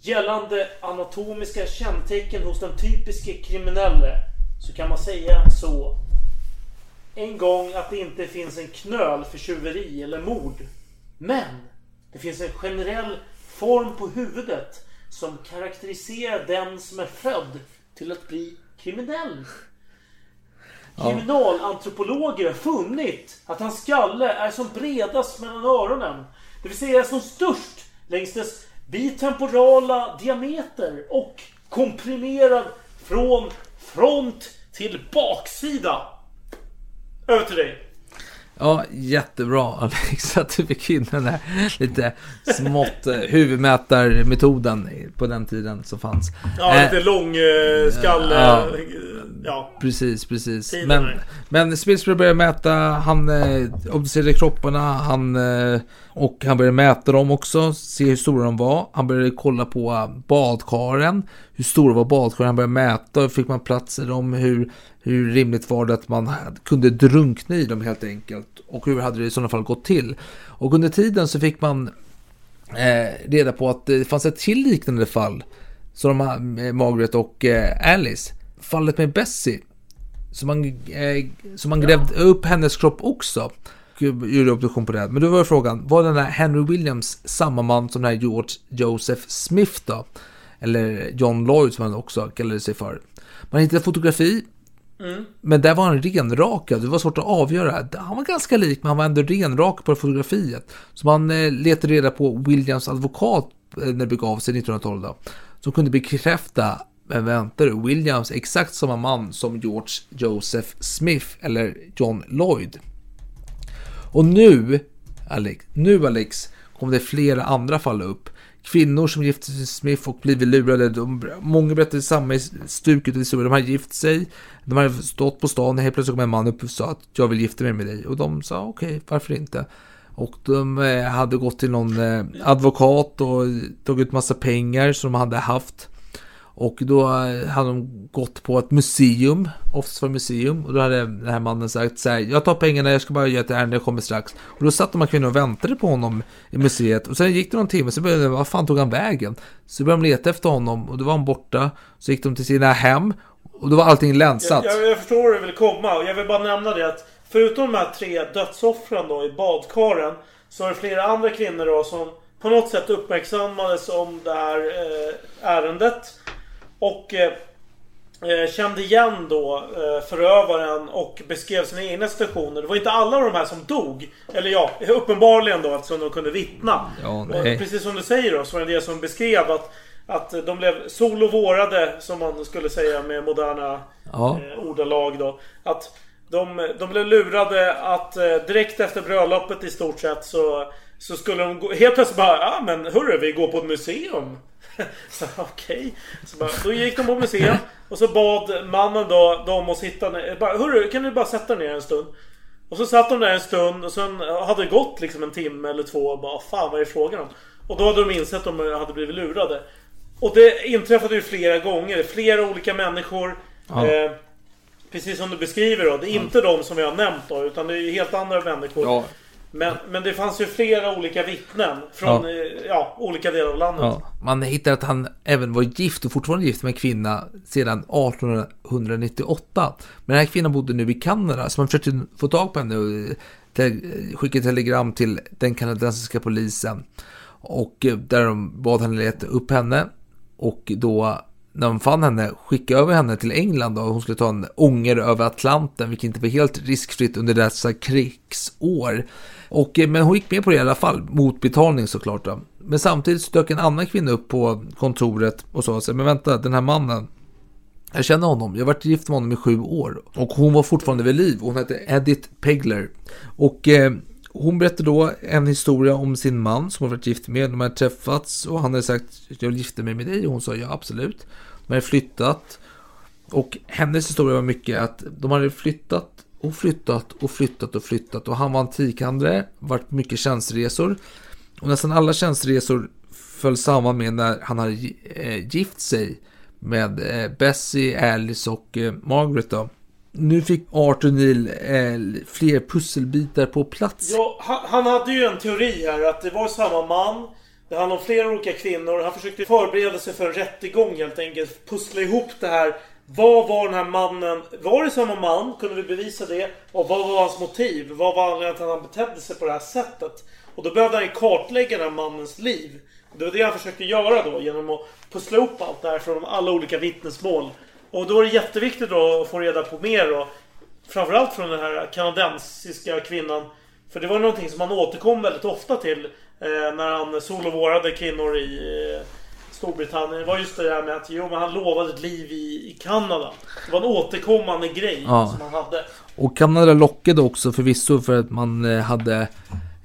Gällande anatomiska kännetecken hos den typiske kriminelle så kan man säga så en gång att det inte finns en knöl för tjuveri eller mord. Men det finns en generell form på huvudet som karaktäriserar den som är född till att bli kriminell. Kriminalantropologer har funnit att hans skalle är som bredast mellan öronen. Det vill säga som störst längs dess bitemporala diameter och komprimerad från front till baksida. Över till dig. Ja, jättebra Alex att du fick in den här lite smått eh, huvudmätarmetoden på den tiden som fanns. Ja, Eh, lite lång eh, skalle. ja. Ja. Precis, precis. Tiden Men, men Spilsbury började mäta, han eh, obducerade kropparna, han, eh, och han började mäta dem också, se hur stora de var. Han började kolla på eh, badkaren, hur stora var badkaren, han började mäta, fick man plats i dem, hur, hur rimligt var det att man kunde drunkna i dem helt enkelt. Och hur hade det i sådana fall gått till? Och under tiden så fick man eh, reda på att det fanns ett till liknande fall. Som de, eh, Margaret och eh, Alice. Fallet med Bessie. Så man, eh, så man grävde upp hennes kropp också. Gjorde obduktion på det. Men då var frågan, var den här Henry Williams samma man som den här George Joseph Smith då? Eller John Lloyd som han också kallade sig för. Man hittade fotografi. Men där var han renrakad. Det var svårt att avgöra. Han var ganska lik, men han var ändå renrakad på fotografiet. Så man eh, letade reda på Williams advokat eh, när det begav sig 1912 då. Som kunde bekräfta, men vänta du, Williams är exakt samma man som George Joseph Smith eller John Lloyd. Och nu, Alex, nu Alex, kom det flera andra fall upp. Kvinnor som gifte sig med Smith och blivit lurade. De, många berättade samma stuk i historia. De hade gift sig. De hade stått på stan och helt plötsligt kom en man upp och sa att jag vill gifta mig med dig. Och de sa okej, varför inte? Och de eh, hade gått till någon eh, advokat och tagit ut massa pengar som de hade haft. Och då eh, hade de gått på ett museum, Oxford museum. Och då hade den här mannen sagt så här, jag tar pengarna, jag ska bara göra ett ärende, jag kommer strax. Och då satt de här kvinnorna och väntade på honom i museet. Och sen gick det någon timme, så började de, vad fan tog han vägen? Så började de leta efter honom och då var han borta. Så gick de till sina hem. Och då var allting länsat. Jag, jag, jag förstår hur du vill komma och jag vill bara nämna det att förutom de här tre dödsoffren då i badkaren så var det flera andra kvinnor då som på något sätt uppmärksammades om det här eh, ärendet. Och eh, eh, kände igen då eh, förövaren och beskrev sina egna situationer. Det var inte alla de här som dog. Eller ja, uppenbarligen då eftersom de kunde vittna. Ja, precis som du säger då så var det det som beskrev att att de blev sol och vårade som man skulle säga med moderna Ja. eh, ordalag då. Att de, de blev lurade att eh, direkt efter bröllopet i stort sett så, så skulle de gå, helt plötsligt bara Ja ah, men hörru vi går på ett museum. Okej. Så bara, Då gick de på museum och så bad mannen då dem att sitta ner. Bara, hörru kan du bara sätta ner en stund? Och så satt de där en stund och sen hade det gått liksom en timme eller två och bara fan vad är det frågan om? Och då hade de insett att de hade blivit lurade. Och det inträffade ju flera gånger. Flera olika människor. Ja. Eh, precis som du beskriver då. Det är inte de som vi har nämnt då. Utan det är ju helt andra människor. Ja. Men, men det fanns ju flera olika vittnen. Från Ja. ja. Ja, olika delar av landet. Ja, man hittar att han även var gift och fortfarande gift med en kvinna sedan 1898. Men den här kvinnan bodde nu i Kanada, så man försökte få tag på henne och te- skicka ett telegram till den kanadensiska polisen. Och eh, där de bad henne leta upp henne. Och då när de fann henne, skicka över henne till England och hon skulle ta en ånger över Atlanten, vilket inte var helt riskfritt under dessa krigsår. Och, eh, men hon gick med på det i alla fall, mot betalning såklart. Då. Men samtidigt dök en annan kvinna upp på kontoret och sa sig, men vänta, den här mannen, jag känner honom, jag har varit gift med honom i sju år. Och hon var fortfarande vid liv, hon hette Edith Pegler. Och eh, hon berättade då en historia om sin man som hon varit gift med. De hade träffats och han hade sagt jag vill gifta mig med dig och hon sa ja absolut. De hade flyttat. Och hennes historia var mycket att de hade flyttat och flyttat och flyttat och flyttat. Och han var antikhandlare, varit mycket tjänsteresor. Och nästan alla tjänsteresor föll samman med när han hade eh, gift sig med eh, Bessie, Alice och eh, Margaret då. Nu fick Arthur Neal eh, fler pusselbitar på plats. Ja, han, han hade ju en teori här att det var samma man. Det handlade om flera olika kvinnor. Han försökte förbereda sig för en rättegång helt enkelt. Pussla ihop det här Vad var den här mannen? Var det samma man? Kunde vi bevisa det? Och vad var hans motiv? Vad var anledningen till att han betedde sig på det här sättet? Och då behövde han ju kartlägga den här mannens liv. Det var det han försökte göra då genom att pussla ihop allt det här från alla olika vittnesmål. Och då är det jätteviktigt då att få reda på mer då. Framförallt från den här kanadensiska kvinnan. För det var någonting som han återkom väldigt ofta till. Eh, när han solovårade kvinnor i eh, Storbritannien. Det var just det där med att jo, men han lovade ett liv i, i Kanada. Det var en återkommande grej Ja. som han hade. Och Kanada lockade också förvisso för att man eh, hade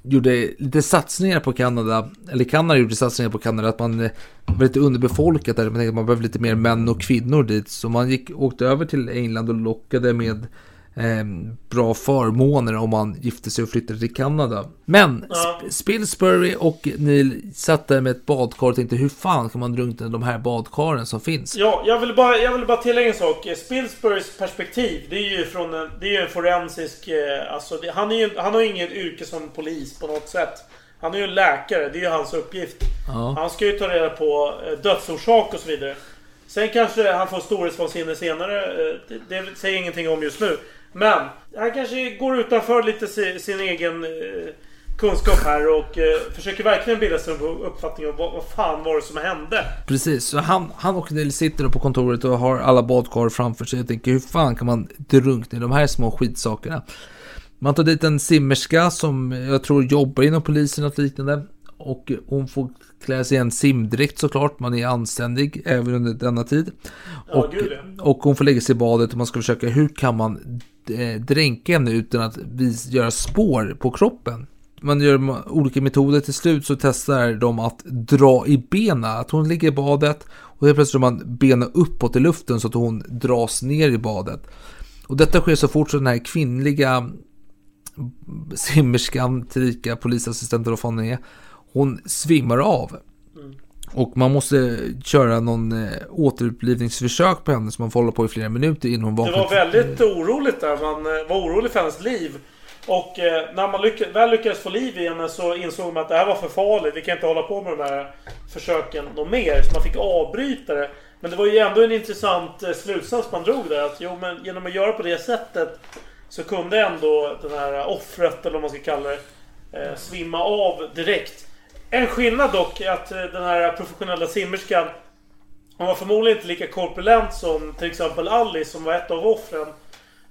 gjorde lite satsningar på Kanada, eller Kanada gjorde satsningar på Kanada, att man eh, var lite underbefolkat där, man tänkte att man behövde lite mer män och kvinnor dit. Så man gick, åkte över till England och lockade med eh, bra förmåner om man gifte sig och flyttade till Kanada. Men Ja. Sp- Spilsbury och Neil satt där med ett badkar och tänkte hur fan kan man drunkna de här badkaren som finns? Ja, jag vill bara, jag vill bara tillägga en sak. Spilsburys perspektiv, det är ju från en, det är ju en forensisk... eh, Alltså, det, han, är ju, han har ju ingen yrke som polis på något sätt. Han är ju en läkare, det är ju hans uppgift. Ja. Han ska ju ta reda på eh, dödsorsak och så vidare. Sen kanske han får storhetsvansinne senare. eh, Det, det säger ingenting om just nu. Men han kanske går utanför lite sin, sin egen eh, kunskap här och eh, försöker verkligen bilda sig en uppfattning om vad, vad fan var det som hände. Precis, så han, han och Neil sitter på kontoret och har alla badkar framför sig och tänker hur fan kan man drunkna i de här små skitsakerna? Man tar dit en simmerska som jag tror jobbar inom polisen och liknande. Och hon får klä sig i en simdräkt såklart, man är anständig även under denna tid. Ja, och, och hon får lägga sig i badet och man ska försöka, hur kan man eh, dränka henne utan att göra spår på kroppen? Man gör olika metoder, till slut så testar de att dra i benen. Att hon ligger i badet och helt plötsligt man benen uppåt i luften så att hon dras ner i badet. Och detta sker så fort så den här kvinnliga simmerskan, tillika polisassistenten och vad fan är, hon svimmar av. Och man måste köra någon eh, återupplivningsförsök på henne som man får hålla på i flera minuter innan hon Det vaknar. var väldigt oroligt där. Man eh, var orolig för hennes liv. Och eh, när man lyck väl lyckades få liv i henne så insåg man att det här var för farligt. Vi kan inte hålla på med de här försöken något mer. Så man fick avbryta det. Men det var ju ändå en intressant slutsats man drog där. Att jo, men genom att göra på det sättet så kunde ändå den här offret, eller vad man ska kalla det, eh, svimma av direkt. En skillnad dock är att eh, den här professionella simmerskan hon var förmodligen inte lika korpulent som till exempel Alice som var ett av offren.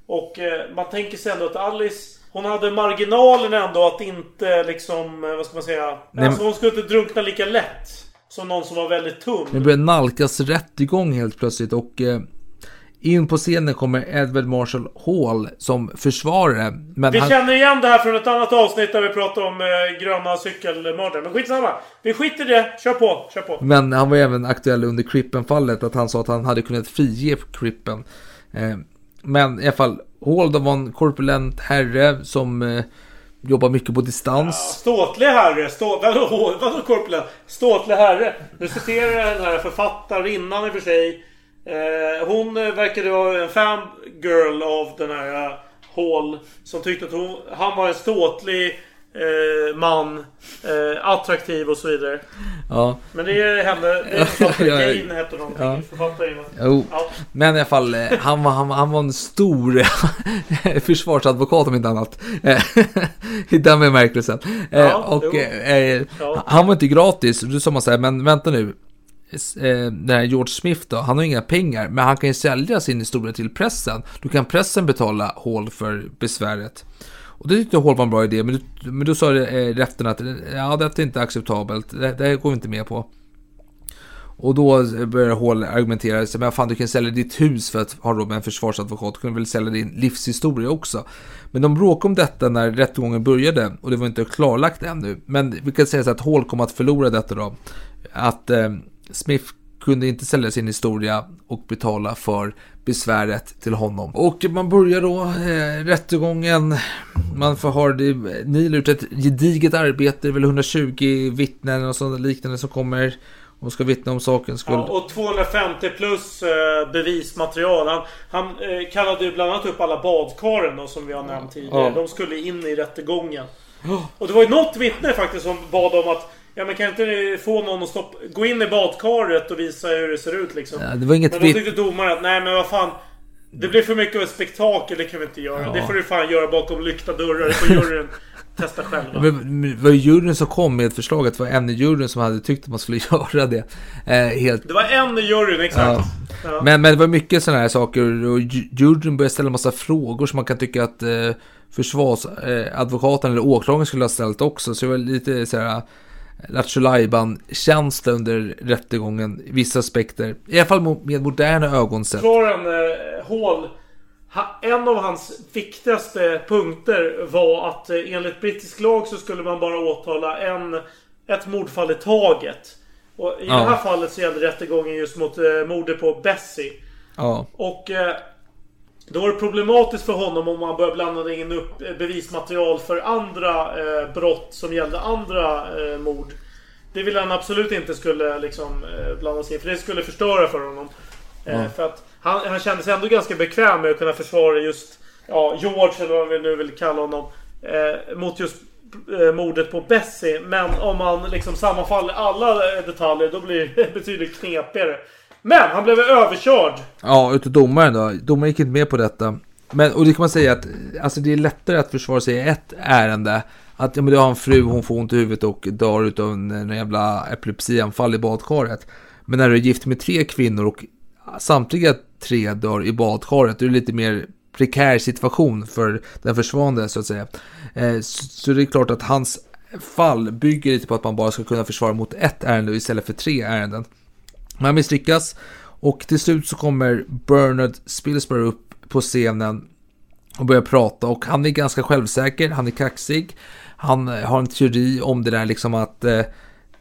Och eh, man tänker sig ändå att Alice Hon hade marginalen ändå att inte liksom, eh, vad ska man säga? Nej, alltså hon skulle inte drunkna lika lätt. Som någon som var väldigt tunn. Det börjar nalkas rättegång helt plötsligt och eh, in på scenen kommer Edward Marshall Hall som försvarare. Men Vi han, känner igen det här från ett annat avsnitt där vi pratade om eh, gröna cykelmördare. Men skitsamma. Vi skiter i det. Kör på, kör på. men han var även aktuell under Crippen-fallet, att han sa att han hade kunnat frige Crippen. Eh, men i alla fall, Hall då var en korpulent herre som eh, jobbar mycket på distans. Ståtlig herre. Stå, vadå, vadå korpulent? Ståtlig herre. Nu citerar jag den här författarinnan i och för sig. Eh, hon eh, verkade vara en fangirl av den här eh, Hall. Som tyckte att hon, han var en ståtlig eh, man. Eh, attraktiv och så vidare. Ja, Men det är henne. Det är författare. Ja. Jane heter någonting. Ja. Författarinnan. jo. Ja. Men i alla fall, eh, han var, han, han var en stor försvarsadvokat om inte annat. I den bemärkelsen. Ja, och eh, han var inte gratis. Då sa man så här, men vänta nu. Eh, den här George Smith då, han har inga pengar, men han kan ju sälja sin historia till pressen. Då kan pressen betala Hall för besväret. Och det tyckte Hall var en bra idé, men, du- men då sa det, eh, rätten att ja, det är inte acceptabelt, det, det går vi inte med på. Och då eh, börjar Hall argumentera, så, men fan du kan sälja ditt hus för att ha råd med en försvarsadvokat, du kan väl sälja din livshistoria också. Men de bråkade om detta när rättegången började och det var inte klarlagt ännu. Men vi kan säga så att Hall kom att förlora detta då. Att eh, Smith kunde inte sälja sin historia och betala för besväret till honom. Och man börjar då eh, rättegången. Man förhör det. Neil gjort ett gediget arbete. Det är väl 120 vittnen och sådant liknande som kommer och ska vittna om sakens skull. Ja, och 250 plus eh, bevismaterial. Han, han eh, kallade ju bland annat upp alla badkaren då, som vi har nämnt tidigare. Ja. De skulle in i rättegången. Och det var ju något vittne faktiskt som bad om att Ja men kan inte ni få någon att stoppa, gå in i badkaret och visa hur det ser ut liksom? Ja, det var inget men då tyckte domaren att nej men vad fan. Det blir för mycket av ett spektakel, det kan vi inte göra. Ja. Det får du fan göra bakom lyckta dörrar. Det får juryn testa själva. Men det var ju juryn som kom med ett förslag, att det var en i juryn som hade tyckt att man skulle göra det. Eh, helt Det var en i juryn, exakt. Ja. Men, men det var mycket sådana här saker och ju- juryn började ställa massa frågor som man kan tycka att eh, försvarsadvokaten eller åklagaren skulle ha ställt också. Så det var lite så här lattjo känsla under rättegången i vissa aspekter. I alla fall med moderna ögon sett. Försvararen eh, Hall. ha- En av hans viktigaste punkter var att eh, enligt brittisk lag så skulle man bara åtala en, ett mordfall i taget. Och i Ja. det här fallet så gällde rättegången just mot eh, mordet på Bessie. Ja. Och eh, då var det problematiskt för honom om man började blanda in upp eh, bevismaterial för andra eh, brott som gällde andra eh, mord. Det ville han absolut inte skulle liksom eh, blanda sig in för det skulle förstöra för honom. Eh, Ja. För att han, han kände sig ändå ganska bekväm med att kunna försvara just ja, George eller vad vi nu vill kalla honom. Eh, mot just eh, mordet på Bessie. Men om man liksom sammanfaller alla detaljer då blir det betydligt knepigare. Men han blev överkörd. Ja, utav domaren då. Domaren gick inte med på detta. Men, och det kan man säga att alltså det är lättare att försvara sig i ett ärende. Att ja, men du har en fru, hon får ont i huvudet och dör utav en, en jävla epilepsianfall i badkaret. Men när du är gift med tre kvinnor och samtliga tre dör i badkaret, då är det lite mer prekär situation för den försvarande så att säga. Eh, så, så det är klart att hans fall bygger lite på att man bara ska kunna försvara mot ett ärende istället för tre ärenden. Man misslyckas och till slut så kommer Bernard Spilsbury upp på scenen och börjar prata och han är ganska självsäker, han är kaxig. Han eh, har en teori om det där liksom att eh,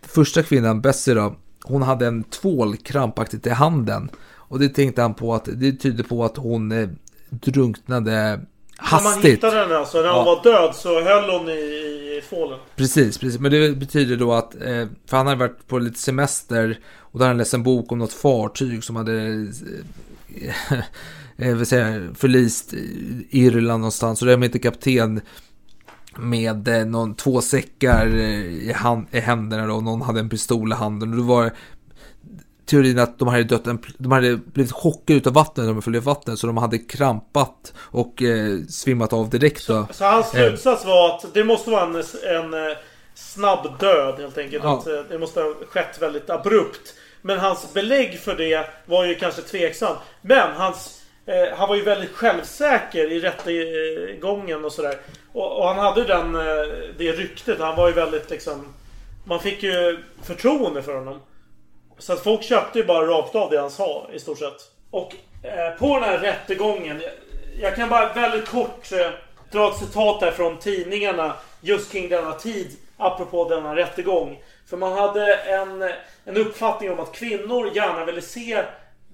första kvinnan, Bessie då, hon hade en tvål krampaktigt i handen. Och det tänkte han på att det tyder på att hon eh, drunknade när man hastigt. hittade henne alltså, när hon Ja. var död så höll hon i, i tvålen. Precis, precis. Men det betyder då att, eh, för han hade varit på lite semester och hade han läst en bok om något fartyg som hade eh, eh, vill säga, förlist Irland någonstans. Och det var inte kapten med någon, två säckar i, hand, i händerna då, och någon hade en pistol i handen. Och då var teorin att de hade dött, en, de hade blivit chockade utav vattnet när de följde vattnet. Så de hade krampat och eh, svimmat av direkt då. Så hans Eh, slutsats var att det måste vara en, en eh, snabb död helt enkelt. Ja. Att eh, det måste ha skett väldigt abrupt. Men hans belägg för det var ju kanske tveksam. Men hans, eh, han var ju väldigt självsäker i rättegången och sådär. Och, och han hade ju den, det ryktet. Han var ju väldigt liksom... Man fick ju förtroende för honom. Så att folk köpte ju bara rakt av det han sa i stort sett. Och eh, på den här rättegången. Jag, jag kan bara väldigt kort eh, dra ett citat där från tidningarna. Just kring denna tid. Apropå denna rättegång. För man hade en, en uppfattning om att kvinnor gärna ville se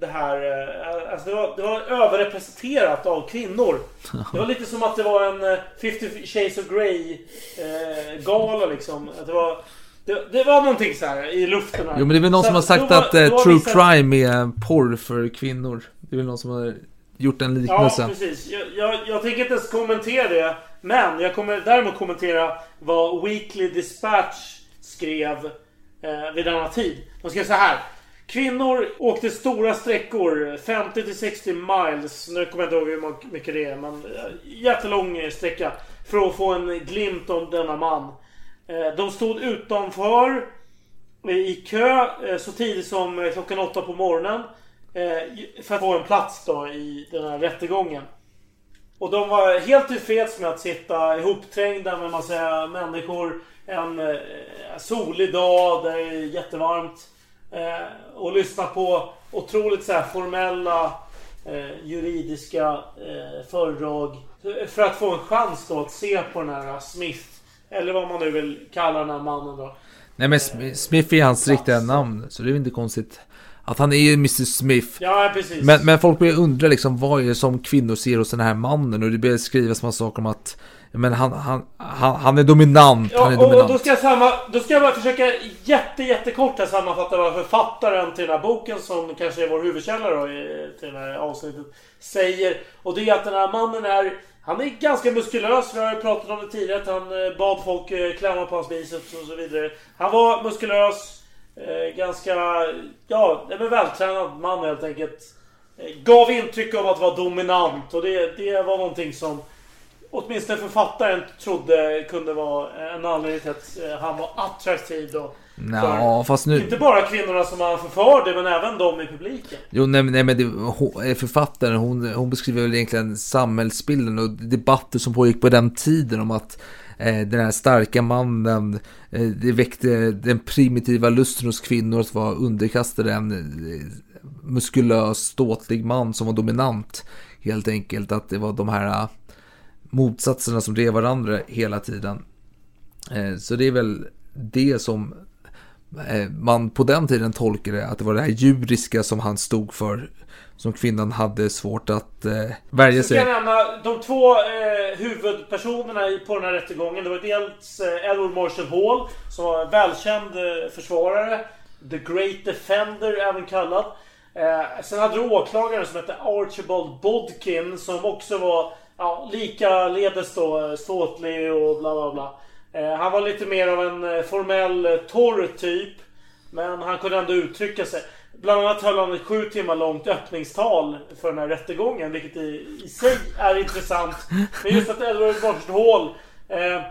det här. Eh, alltså det, var, det var överrepresenterat av kvinnor. Det var lite som att det var en eh, 50 Shades of Grey eh, gala liksom. Att det var... Det, det var någonting så här i luften här. Jo men det är väl någon Så som har sagt var- att eh, true vissa- crime är porr för kvinnor. Det är väl någon som har gjort den Ja, liknelsen. precis. Jag, jag, jag tänker inte ens kommentera det. Men jag kommer däremot kommentera vad Weekly Dispatch skrev eh, vid denna tid. De skrev så här. Kvinnor åkte stora sträckor, 50 till 60 miles. Nu kommer jag inte ihåg hur mycket det är, men eh, jättelång sträcka. För att få en glimt om denna man. Eh, de stod utanför eh, i kö eh, så tidigt som klockan åtta på morgonen. För att få en plats då i den här rättegången. Och de var helt tillfreds med att sitta ihopträngda med massa människor. En solig dag, där det är jättevarmt. Och lyssna på otroligt så här formella juridiska föredrag. För att få en chans då att se på den här Smith. Eller vad man nu vill kalla den här mannen då. Nej men Sm- Smith är hans riktiga namn. Så det är inte konstigt. Att han är ju Mr Smith. Ja, precis. Men, men folk börjar undra liksom vad är det som kvinnor ser hos den här mannen? Och det börjar skrivas massa saker om att men han, han, han, han är dominant. han är Ja, och, och dominant. då ska, jag samma, då ska jag bara försöka jätte, jättekort här sammanfatta vad författaren till den här boken som kanske är vår huvudkälla då till det här avsnittet säger. Och det är att den här mannen är han är ganska muskulös. Vi har ju pratat om det tidigare. Att han eh, bad folk eh, klämma på hans biceps och så vidare. Han var muskulös. Eh, ganska... Ja, en vältränad man helt enkelt. Gav intryck av att vara dominant. Och det, det var någonting som åtminstone författaren trodde kunde vara en anledning till att han var attraktiv då. Ja, fast nu... Inte bara kvinnorna som han förförde, men även de i publiken. Jo, nej, men- nej men det, hon, eh, författaren, hon, hon beskriver väl egentligen samhällsbilden och debatter som pågick på den tiden om att eh, den här starka mannen, eh, det väckte den primitiva lusten hos kvinnor att vara underkastade en eh, muskulös, ståtlig man som var dominant. Helt enkelt att det var de här eh, motsatserna som drev varandra hela tiden. Eh, Så det är väl det som man på den tiden tolkade att det var det här djuriska som han stod för. Som kvinnan hade svårt att eh, värja ska jag sig. nämna de två eh, huvudpersonerna i- på den här rättegången. Det var dels eh, Edward Marshall Hall, som var en välkänd eh, försvarare. The Great Defender, även kallad. Eh, sen hade du åklagaren som hette Archibald Bodkin, som också var ja, likaledes då eh, ståtlig och bla bla bla. Eh, han var lite mer av en eh, formell eh, torr typ. Men han kunde ändå uttrycka sig. Bland annat höll han ett sju timmar långt öppningstal för den här rättegången. Vilket i, i sig är intressant. Men just att Edward Marshall Hall. Eh,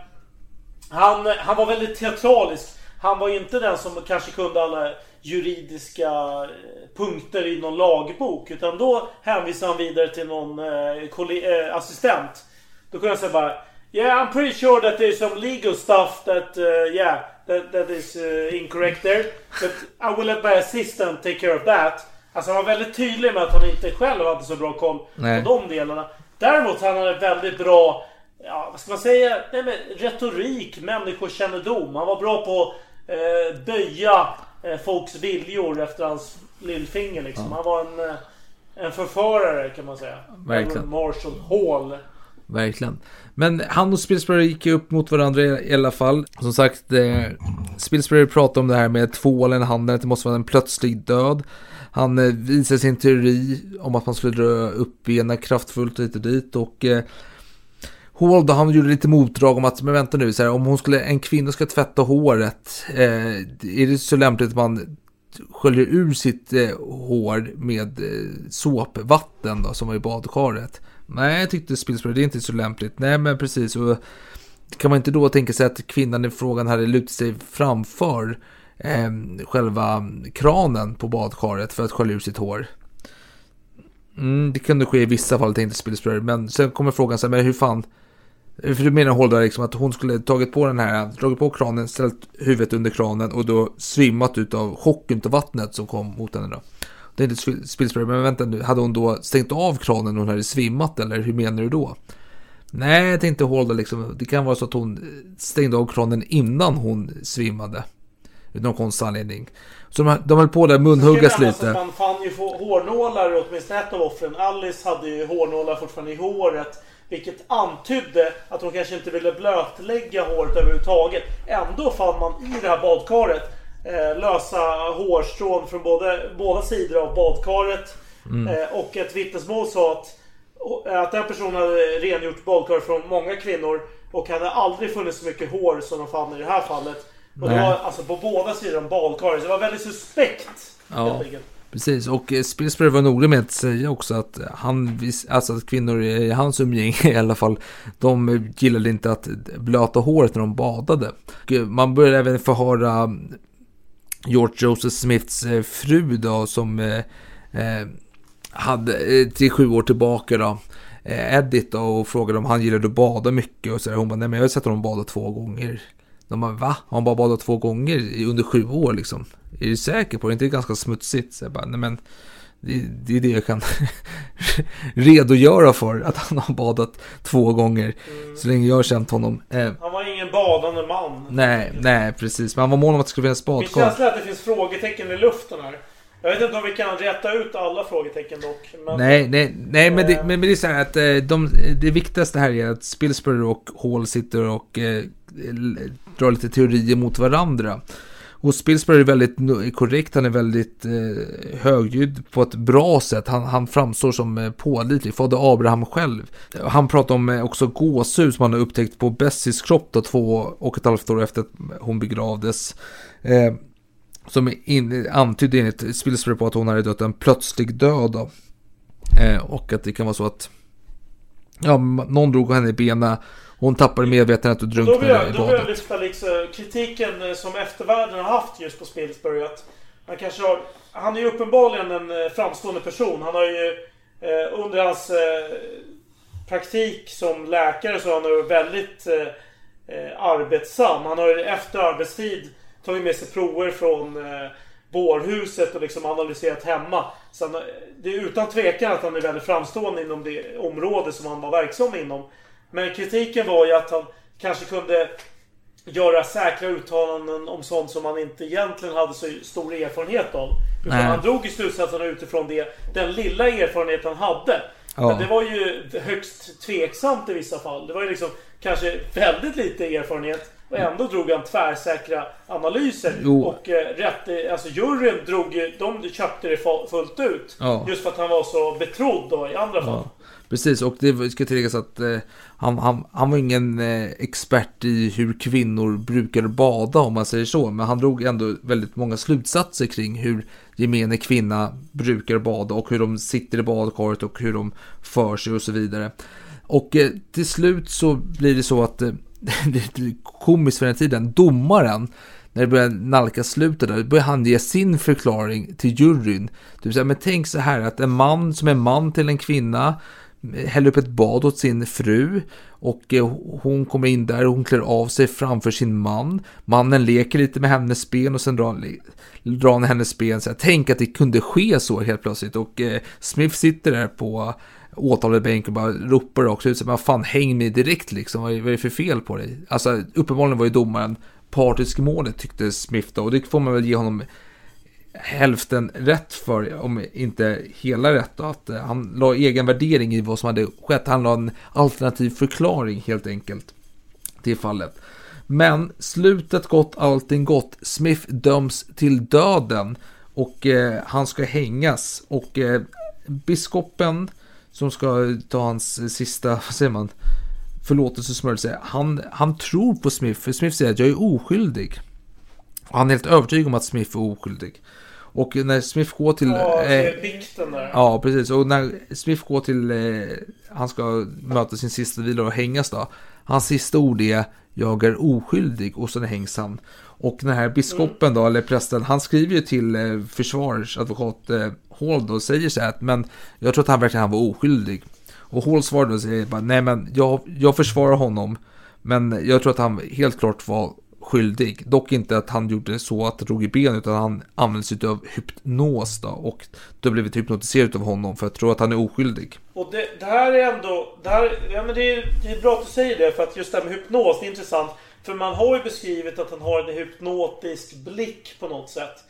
han, han var väldigt teatralisk. Han var inte den som kanske kunde alla juridiska punkter i någon lagbok. Utan då hänvisade han vidare till någon eh, kolle- eh, assistent. Då kunde han säga bara Yeah, I'm pretty sure that there's some legal stuff that, uh, yeah, that, that is uh, incorrect there. But I will let my assistant take care of that. Alltså han var väldigt tydlig med att han inte själv hade så bra koll Nej. på de delarna. Däremot han hade väldigt bra, ja vad ska man säga, Nej, men retorik, människokännedom. Han var bra på att eh, böja eh, folks viljor efter hans lillfinger liksom. Han var en, eh, en förförare kan man säga. Verkligen. Marshall Hall. Verkligen. Men han och Spilsbury gick ju upp mot varandra i alla fall. Som sagt, eh, Spilsbury pratade om det här med tvålen i handen, att det måste vara en plötslig död. Han eh, visade sin teori om att man skulle dra upp benen kraftfullt hit och dit och eh, Hall då, han gjorde lite motdrag om att, men vänta nu, så här, om hon skulle, en kvinna ska tvätta håret, eh, är det så lämpligt att man sköljer ur sitt eh, hår med eh, såpvatten då, som var i badkaret? Nej, jag tyckte Spilsbury, det är inte så lämpligt. Nej, men precis. Och kan man inte då tänka sig att kvinnan i frågan hade lutat sig framför eh, själva kranen på badkaret för att skölja ur sitt hår? Mm, det kunde ske i vissa fall, tänkte Spilsbury. Men sen kommer frågan så här, men hur fan... För du menar Holder liksom att hon skulle tagit på den här, dragit på kranen, ställt huvudet under kranen och då svimmat utav chocken av vattnet som kom mot henne då. Det är inte Spil- Spilsbury, men vänta nu, hade hon då stängt av kranen när hon hade svimmat eller hur menar du då? Nej, jag tänkte Holder liksom, det kan vara så att hon stängde av kranen innan hon svimmade. Utav någon konstig anledning. Så de, de höll på där munhuggas lite. Man fann ju hårnålar åtminstone ett av offren. Alice hade ju hårnålar fortfarande i håret. Vilket antydde att hon kanske inte ville blötlägga håret överhuvudtaget. Ändå fann man i det här badkaret eh, lösa hårstrån från både, båda sidor av badkaret. Eh, och ett vittnesmål sa att, att den personen hade rengjort badkaret från många kvinnor. Och hade aldrig funnits så mycket hår som de fann i det här fallet. Och det Nej. var alltså på båda sidor om badkaret. Så det var väldigt suspekt. Ja. Precis, och eh, Spilsbury var noga med att säga också att han, alltså att kvinnor i hans umgänge i alla fall, de gillade inte att blöta håret när de badade. Och Man började även förhöra George Joseph Smiths eh, fru då, som eh, eh hade eh, till sju år tillbaka då, eh, Edith då, och frågade om han gillade att bada mycket och så där. Hon bara, nej men jag har sett honom bada två gånger. De bara, va? Har han bara badat två gånger under sju år liksom? Är du säker på det? Är inte det ganska smutsigt? Så jag bara, nej men det, det är det jag kan redogöra för, att han har badat två gånger. Så länge jag har känt honom. Eh, Han var ingen badande man. nej, nej precis. Men han var mån om att det skulle finnas Min badkar. känsla är att det finns frågetecken i luften här. Jag vet inte om vi kan rätta ut alla frågetecken dock. Men Nej, nej, nej men, det, men, men det är så här att eh, de, det viktigaste här är att Spilsbury och Hall sitter och eh, drar lite teorier mot varandra. Och Spilsberg är väldigt korrekt, han är väldigt eh, högljudd på ett bra sätt. Han, han framstår som eh, pålitlig, fader Abraham själv. Han pratar om eh, också gåshud som han har upptäckt på Bessies kropp då, två och ett halvt år efter att hon begravdes. Eh, som in, antydde enligt Spilsberg på att hon hade dött en plötslig död. Då. Eh, och att det kan vara så att ja, någon drog henne i benen, hon tappade medvetandet och Då vill drunknade jag, i då vill jag badet. lyfta liksom kritiken eh, som eftervärlden har haft just på Spilsbury. Att han kanske har... Han är ju uppenbarligen en eh, framstående person. Han har ju eh, under hans eh, praktik som läkare så har han varit väldigt eh, eh, arbetsam. Han har ju efter arbetstid tagit med sig prover från bårhuset och liksom analyserat hemma. Så han, det är utan tvekan att han är väldigt framstående inom det område som han var verksam inom. Men kritiken var ju att han kanske kunde göra säkra uttalanden om sånt som han inte egentligen hade så stor erfarenhet av. Utan Nej. han drog i slutsatserna utifrån det, den lilla erfarenhet han hade. Ja. Men det var ju högst tveksamt i vissa fall. Det var ju liksom kanske väldigt lite erfarenhet. Och ändå drog han tvärsäkra analyser. Jo. Och eh, rätt, alltså juryn drog de köpte det fullt ut. Ja. Just för att han var så betrodd då i andra fall. Ja, precis, och det ska tilläggas att eh, han, han, han var ingen eh, expert i hur kvinnor brukar bada om man säger så. Men han drog ändå väldigt många slutsatser kring hur gemene kvinna brukar bada och hur de sitter i badkaret och hur de för sig och så vidare. Och eh, till slut så blir det så att eh, det är lite komiskt för den tiden, domaren när det börjar nalkas slutet där, då börjar han ge sin förklaring till juryn. Det säga, men tänk så här att en man som är man till en kvinna eh, häller upp ett bad åt sin fru och eh, hon kommer in där och hon klär av sig framför sin man. Mannen leker lite med hennes ben och sen drar han, drar han hennes ben. Så här, tänk att det kunde ske så helt plötsligt och eh, Smith sitter där på åtalade bänk och bara ropar också ut sig. "Men fan häng mig direkt liksom, vad är, vad är det för fel på dig? Alltså uppenbarligen var ju domaren partisk i målet tyckte Smith då och det får man väl ge honom hälften rätt för, om inte hela rätt då, att eh, han la egen värdering i vad som hade skett. Han la en alternativ förklaring helt enkelt till fallet. Men slutet gott, allting gott. Smith döms till döden och eh, han ska hängas. Och eh, biskopen som ska ta hans sista, vad säger man, förlåtelsesmörelse, han, han tror på Smith, för Smith säger att jag är oskyldig. Och han är helt övertygad om att Smith är oskyldig. Och när Smith går till... Ja, eh, bikten där. Ja, precis. Och när Smith går till, eh, han ska möta sin sista vila och hängas då. Hans sista ord är jag är oskyldig och sen hängs han. Och den här biskopen då, eller prästen, han skriver ju till eh, försvarsadvokat eh, Hall då och säger så här att men jag tror att han verkligen han var oskyldig. Och Hall svarar då och säger bara nej men jag, jag försvarar honom. Men jag tror att han helt klart var skyldig. Dock inte att han gjorde så att det drog i ben utan han använde sig av hypnos då. Och då blev vi hypnotiserade av honom för att tro att han är oskyldig. Och det, det här är ändå... Det, här, ja, men det, är, det är bra att du säger det för att just det här med hypnos, det är intressant. För man har ju beskrivit att han har en hypnotisk blick på något sätt.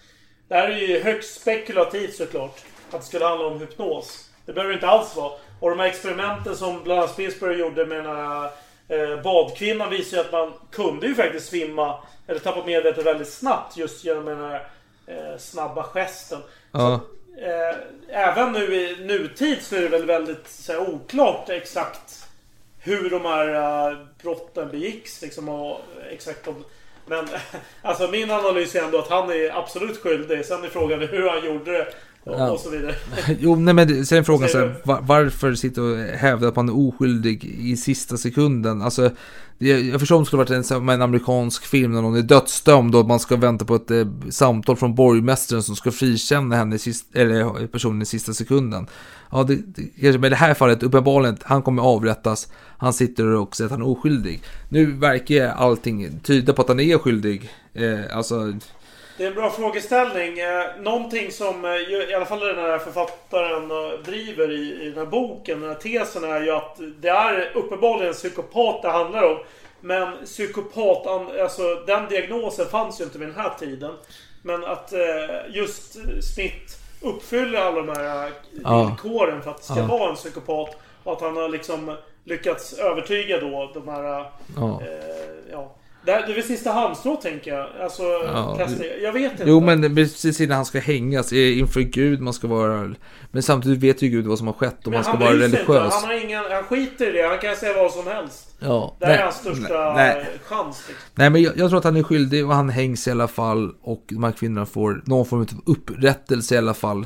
Det här är ju högst spekulativt såklart. Att det skulle handla om hypnos. Det behöver det inte alls vara. Och de här experimenten som bland annat Spilsbury gjorde med den här eh, badkvinnan visar ju att man kunde ju faktiskt svimma eller tappa medvetandet väldigt snabbt just genom den här eh, snabba gesten. Ja. Eh, även nu i nutid så är det väl väldigt så här, oklart exakt hur de här uh, brotten begicks. Liksom, och exakt om, men alltså min analys är ändå att han är absolut skyldig. Sen är frågan hur han gjorde det. Och, Ja. och så vidare. Jo, nej men sen är frågan så här, var, varför sitta och hävda att man är oskyldig i sista sekunden? Alltså, jag, jag förstår om det skulle varit en, en amerikansk film när någon är dödsdömd och man ska vänta på ett eh, samtal från borgmästaren som ska frikänna henne i sist, eller personen i sista sekunden. Ja, det, det, kanske- men i det här fallet, uppenbarligen, han kommer avrättas. Han sitter och säger att han är oskyldig. Nu verkar allting tyda på att han är skyldig. Eh, alltså, Det är en bra frågeställning. Eh, någonting som eh, i alla fall den här författaren eh, driver i, i den här boken, den här tesen är ju att det är uppenbarligen en psykopat det handlar om. Men psykopat, alltså den diagnosen fanns ju inte vid den här tiden. Men att eh, just Smith uppfyller alla de här eh, Ja. villkoren för att det ska Ja. vara en psykopat. Och att han har liksom lyckats övertyga då de här ja. eh, ja, Det, här, det är väl sista halmstrået tänker jag. Alltså, Ja, testa. Jag vet inte. Jo, men precis innan han ska hängas eh, inför Gud, man ska vara... Men samtidigt vet ju Gud vad som har skett och Men man ska vara sig inte. religiös. Han, har ingen, han skiter i det. Han kan säga vad som helst. Ja, Det här är nej, hans största nej. chans. Liksom. Nej, men jag, jag tror att han är skyldig och han hängs i alla fall och de här kvinnorna får någon form av upprättelse i alla fall.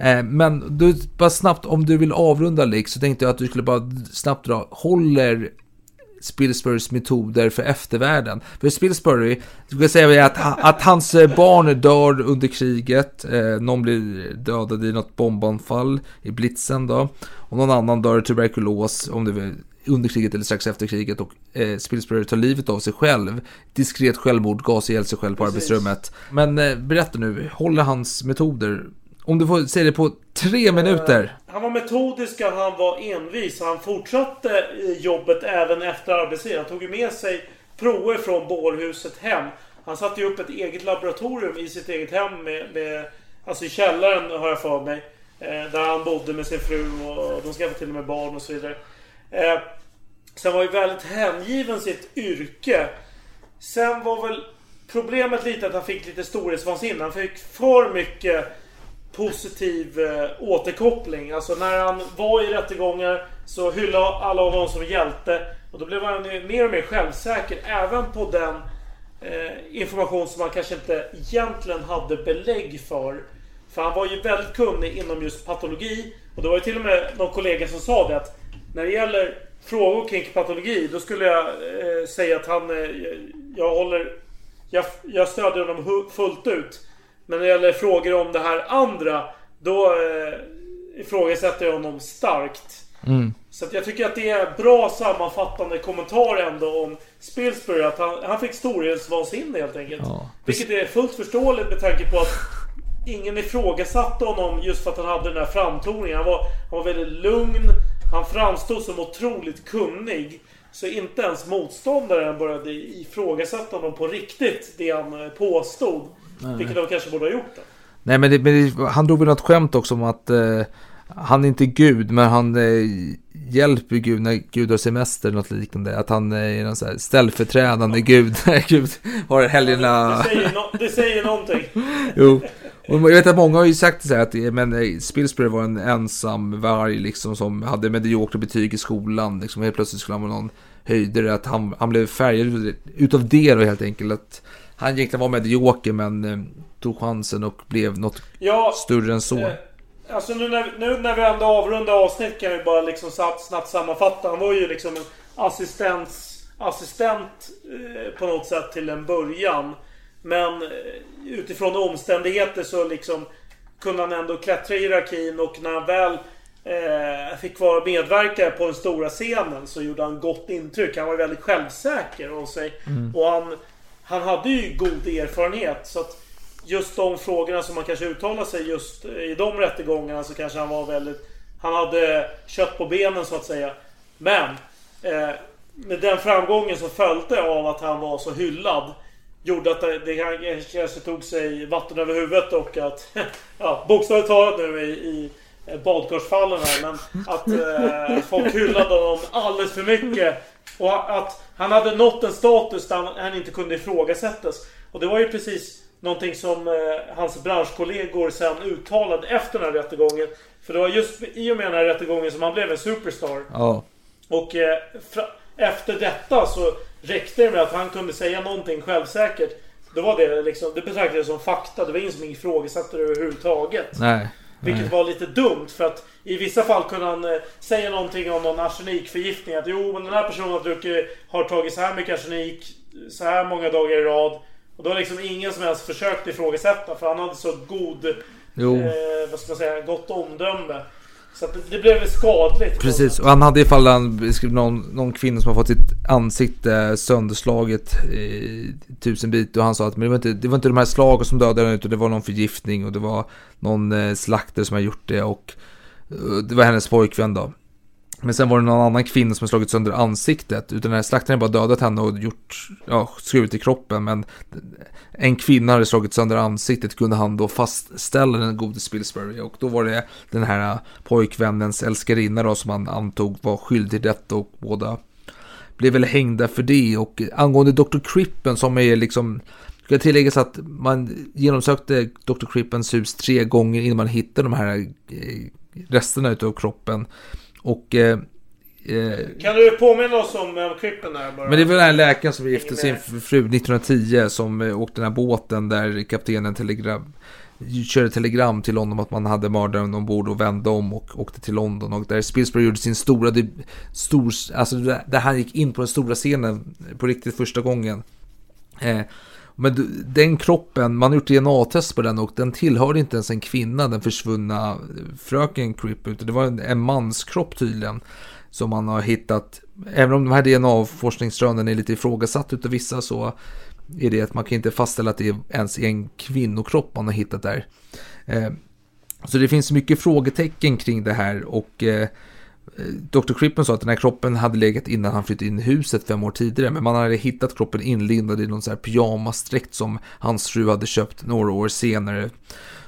Eh, men du, bara snabbt, om du vill avrunda Lick så tänkte jag att du skulle bara snabbt dra, håller Spilsburys metoder för eftervärlden. För Spilsbury, ska jag säga att, att hans barn dör under kriget, eh, någon blir dödad i något bombanfall i Blitzen då, och någon annan dör i tuberkulos, om det var under kriget eller strax efter kriget och eh, Spilsbury tar livet av sig själv. Diskret självmord, gas ihjäl sig själv på Precis. arbetsrummet. Men eh, berätta nu, håller hans metoder, om du får säga det på tre minuter. Han var metodisk, han var envis. Han fortsatte jobbet även efter arbetstid. Han tog ju med sig prover från bårhuset hem. Han satte ju upp ett eget laboratorium i sitt eget hem med, med alltså i källaren har jag för mig. Eh, där han bodde med sin fru och de skaffade till och med barn och så vidare. Eh, sen var ju väldigt hängiven sitt yrke. Sen var väl problemet lite att han fick lite storhetsvansinne. Han fick för mycket positiv eh, återkoppling. Alltså när han var i rättegångar så hyllade alla honom som hjälte. Och då blev han ju mer och mer självsäker även på den eh, information som han kanske inte egentligen hade belägg för. För han var ju väldigt kunnig inom just patologi. Och det var ju till och med någon kollega som sa det att när det gäller frågor kring patologi då skulle jag eh, säga att han... Eh, jag håller... Jag, jag stödjer honom fullt ut. Men när det gäller frågor om det här andra då eh, ifrågasätter jag honom starkt. Mm. Så jag tycker att det är bra sammanfattande kommentar ändå om Spilsbury. Att han, han fick storhetsvansinne helt enkelt. Ja. Vilket är fullt förståeligt med tanke på att ingen ifrågasatte honom just för att han hade den här framtoningen. Han var, han var väldigt lugn. Han framstod som otroligt kunnig. Så inte ens motståndaren började ifrågasätta honom på riktigt. Det han eh, påstod. Vilket de kanske borde ha gjort. Då. Nej men, det, men det, han drog väl något skämt också om att eh, han är inte Gud men han eh, hjälper Gud när Gud har semester eller något liknande. Att han är någon så här ställföreträdande Gud när Gud har helgerna. Det säger, no- det säger någonting. Jo. Och jag vet att många har ju sagt så här att eh, men, eh, Spilsbury var en ensam varg liksom som hade mediokra betyg i skolan. Liksom helt plötsligt skulle han vara någon höjdare. Att han, han blev färgad utav det då helt enkelt. Att han egentligen var medioker men eh, tog chansen och blev något Ja, större än så. Eh, Alltså nu när, nu när vi ändå avrundar avsnitt kan vi bara liksom snabbt, sammanfatta. Han var ju liksom en assistents, assistent eh, på något sätt till en början. Men eh, utifrån omständigheter så liksom kunde han ändå klättra i hierarkin och när han väl eh, fick vara medverkare på den stora scenen så gjorde han gott intryck. Han var väldigt självsäker av sig. Och han, han hade ju god erfarenhet. Så att just de frågorna som man kanske uttalar sig just i de rättegångarna så kanske han var väldigt... Han hade kött på benen så att säga. Men eh, med den framgången som följde av att han var så hyllad gjorde att det, det kanske tog sig vatten över huvudet och att... Ja, bokstavligt talat nu i, i badkarsfallen här men att eh, folk hyllade honom alldeles för mycket. Och att han hade nått en status där han, inte kunde ifrågasättas. Och det var ju precis någonting som eh, hans branschkollegor sen uttalade efter den här rättegången. För det var just i och med den här rättegången som han blev en superstar. Ja. Och eh, efter detta så räckte det med att han kunde säga någonting självsäkert. Då var det liksom, det betraktades som fakta. Det var ingen som ifrågasatte det överhuvudtaget. Nej. Vilket var lite dumt för att i vissa fall kunde han eh, säga någonting om någon arsenikförgiftning. Att jo men den här personen har druckit, har tagit så här mycket arsenik så här många dagar i rad. Och då har liksom ingen som helst försökt ifrågasätta för han hade så god, eh, vad ska man säga, gott omdöme. Så att det, blev skadligt. Precis, och han hade ifall han beskrev någon, någon kvinna som har fått sitt ansikte sönderslaget i tusen bit och han sa att men det, var inte, det var inte de här slagen som dödade henne utan det var någon förgiftning och det var någon slakter slaktare som har gjort det och eh, det var hennes pojkvän då. Men sen var det någon annan kvinna som har slagit sönder ansiktet. Utan den här slaktaren har bara dödat henne och gjort, ja, skurit i kroppen. Men en kvinna hade slagit sönder ansiktet kunde han då fastställa den gode Spilsbury. Och då var det den här äh, pojkvännens älskarinna då som han antog var skyldig till detta och båda blev väl hängda för det. Och angående Dr. Crippen som är liksom, ska tilläggas att man genomsökte Dr. Crippens hus tre gånger innan man hittade de här äh, resterna utav kroppen. Och eh, eh, Kan du påminna oss om vem Crippen är bara? men det var den här läkaren som gifte sin fru 1910 som eh, åkte den här båten där kaptenen telegram, körde telegram till honom att man hade mördaren ombord och vände om och åkte till London. Och där Spilsbury gjorde sin stora, stor, alltså där där han gick in på den stora scenen på riktigt första gången. Eh, men den kroppen, man har gjort DNA-test på den och den tillhörde inte ens en kvinna, den försvunna fröken Cripp, utan det var en, en manskropp tydligen. Som man har hittat, även om de här DNA-forskningsrönen är lite ifrågasatt utav vissa så är det att man kan inte fastställa att det ens är en kvinnokropp man har hittat där. Eh, så det finns mycket frågetecken kring det här och eh, Dr. Crippen sa att den här kroppen hade legat innan han flyttade in i huset fem år tidigare. Men man hade hittat kroppen inlindad i någon sån här pyjamasdräkt som hans fru hade köpt några år senare.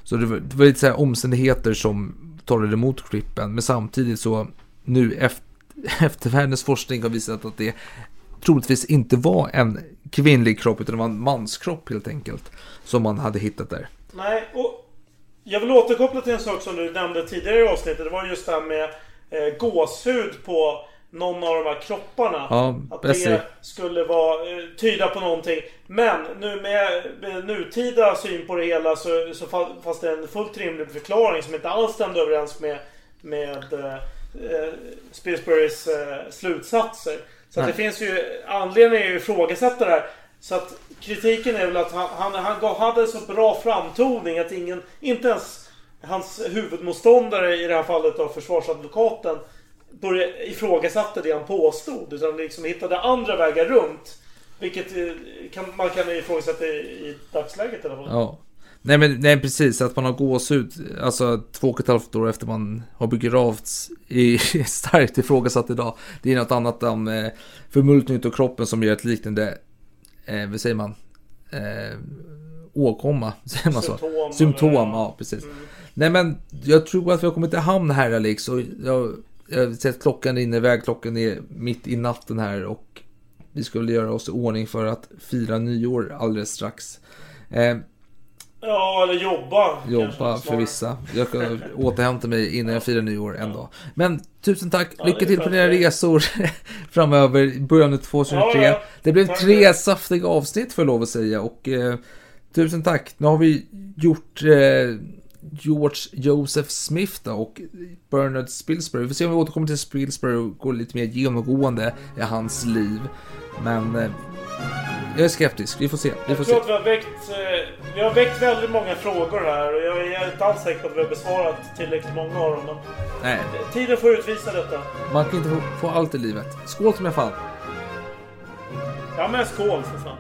Så det var, det var lite så här omständigheter som talade emot Crippen. Men samtidigt så nu efter, eftervärldens forskning har visat att det troligtvis inte var en kvinnlig kropp utan det var en manskropp helt enkelt. Som man hade hittat där. Nej, och jag vill återkoppla till en sak som du nämnde tidigare i avsnittet. Det var just det här med eh, gåshud på någon av de här kropparna. Ja, att det skulle vara, eh, tyda på någonting. Men nu med, med nutida syn på det hela så, så fa- fanns det en fullt rimlig förklaring som inte alls stämde överens med, med eh, eh, Spilsburys eh, slutsatser. Så det finns ju anledning att ifrågasätta det här. Så att kritiken är väl att han, han, han hade så bra framtoning att ingen, inte ens hans huvudmotståndare i det här fallet av försvarsadvokaten började ifrågasatte det han påstod. Utan liksom hittade andra vägar runt. Vilket eh, kan, man kan ifrågasätta i, i dagsläget i alla fall. Ja. Nej men nej, precis, att man har gåshud, alltså två och ett halvt år efter man har begravts i starkt ifrågasatt idag. Det är något annat än eh, förmultning av kroppen som gör ett liknande, eh, vad säger man, eh, åkomma, säger man så? Symptom, Symptom, eller- ja precis. Nej men jag tror att vi har kommit i hamn här Alex och jag, jag har sett klockan rinner iväg, klockan är mitt i natten här och vi skulle göra oss i ordning för att fira nyår alldeles strax. Eh, Ja, eller jobba. jobba för vissa. Jag ska återhämta mig innan jag firar nyår en dag. Men tusen tack, Ja, lycka till på dina resor framöver, i början av 2023. Ja, ja. Det blev Tack tre saftiga avsnitt får jag lov att säga och eh, tusen tack. Nu har vi gjort eh, George Joseph Smith då, och Bernard Spilsbury. Vi får se om vi återkommer till Spilsbury och går lite mer genomgående i hans liv. Men eh, jag är skeptisk, vi får se. Vi får Jag tror se. att vi har väckt, eh, vi har väckt väldigt många frågor här och jag är inte alls säker på att vi har besvarat tillräckligt många av dem. Men Nej, tiden får utvisa detta. man kan inte få, få allt i livet. Skål som jag fan. Ja men skål för fan.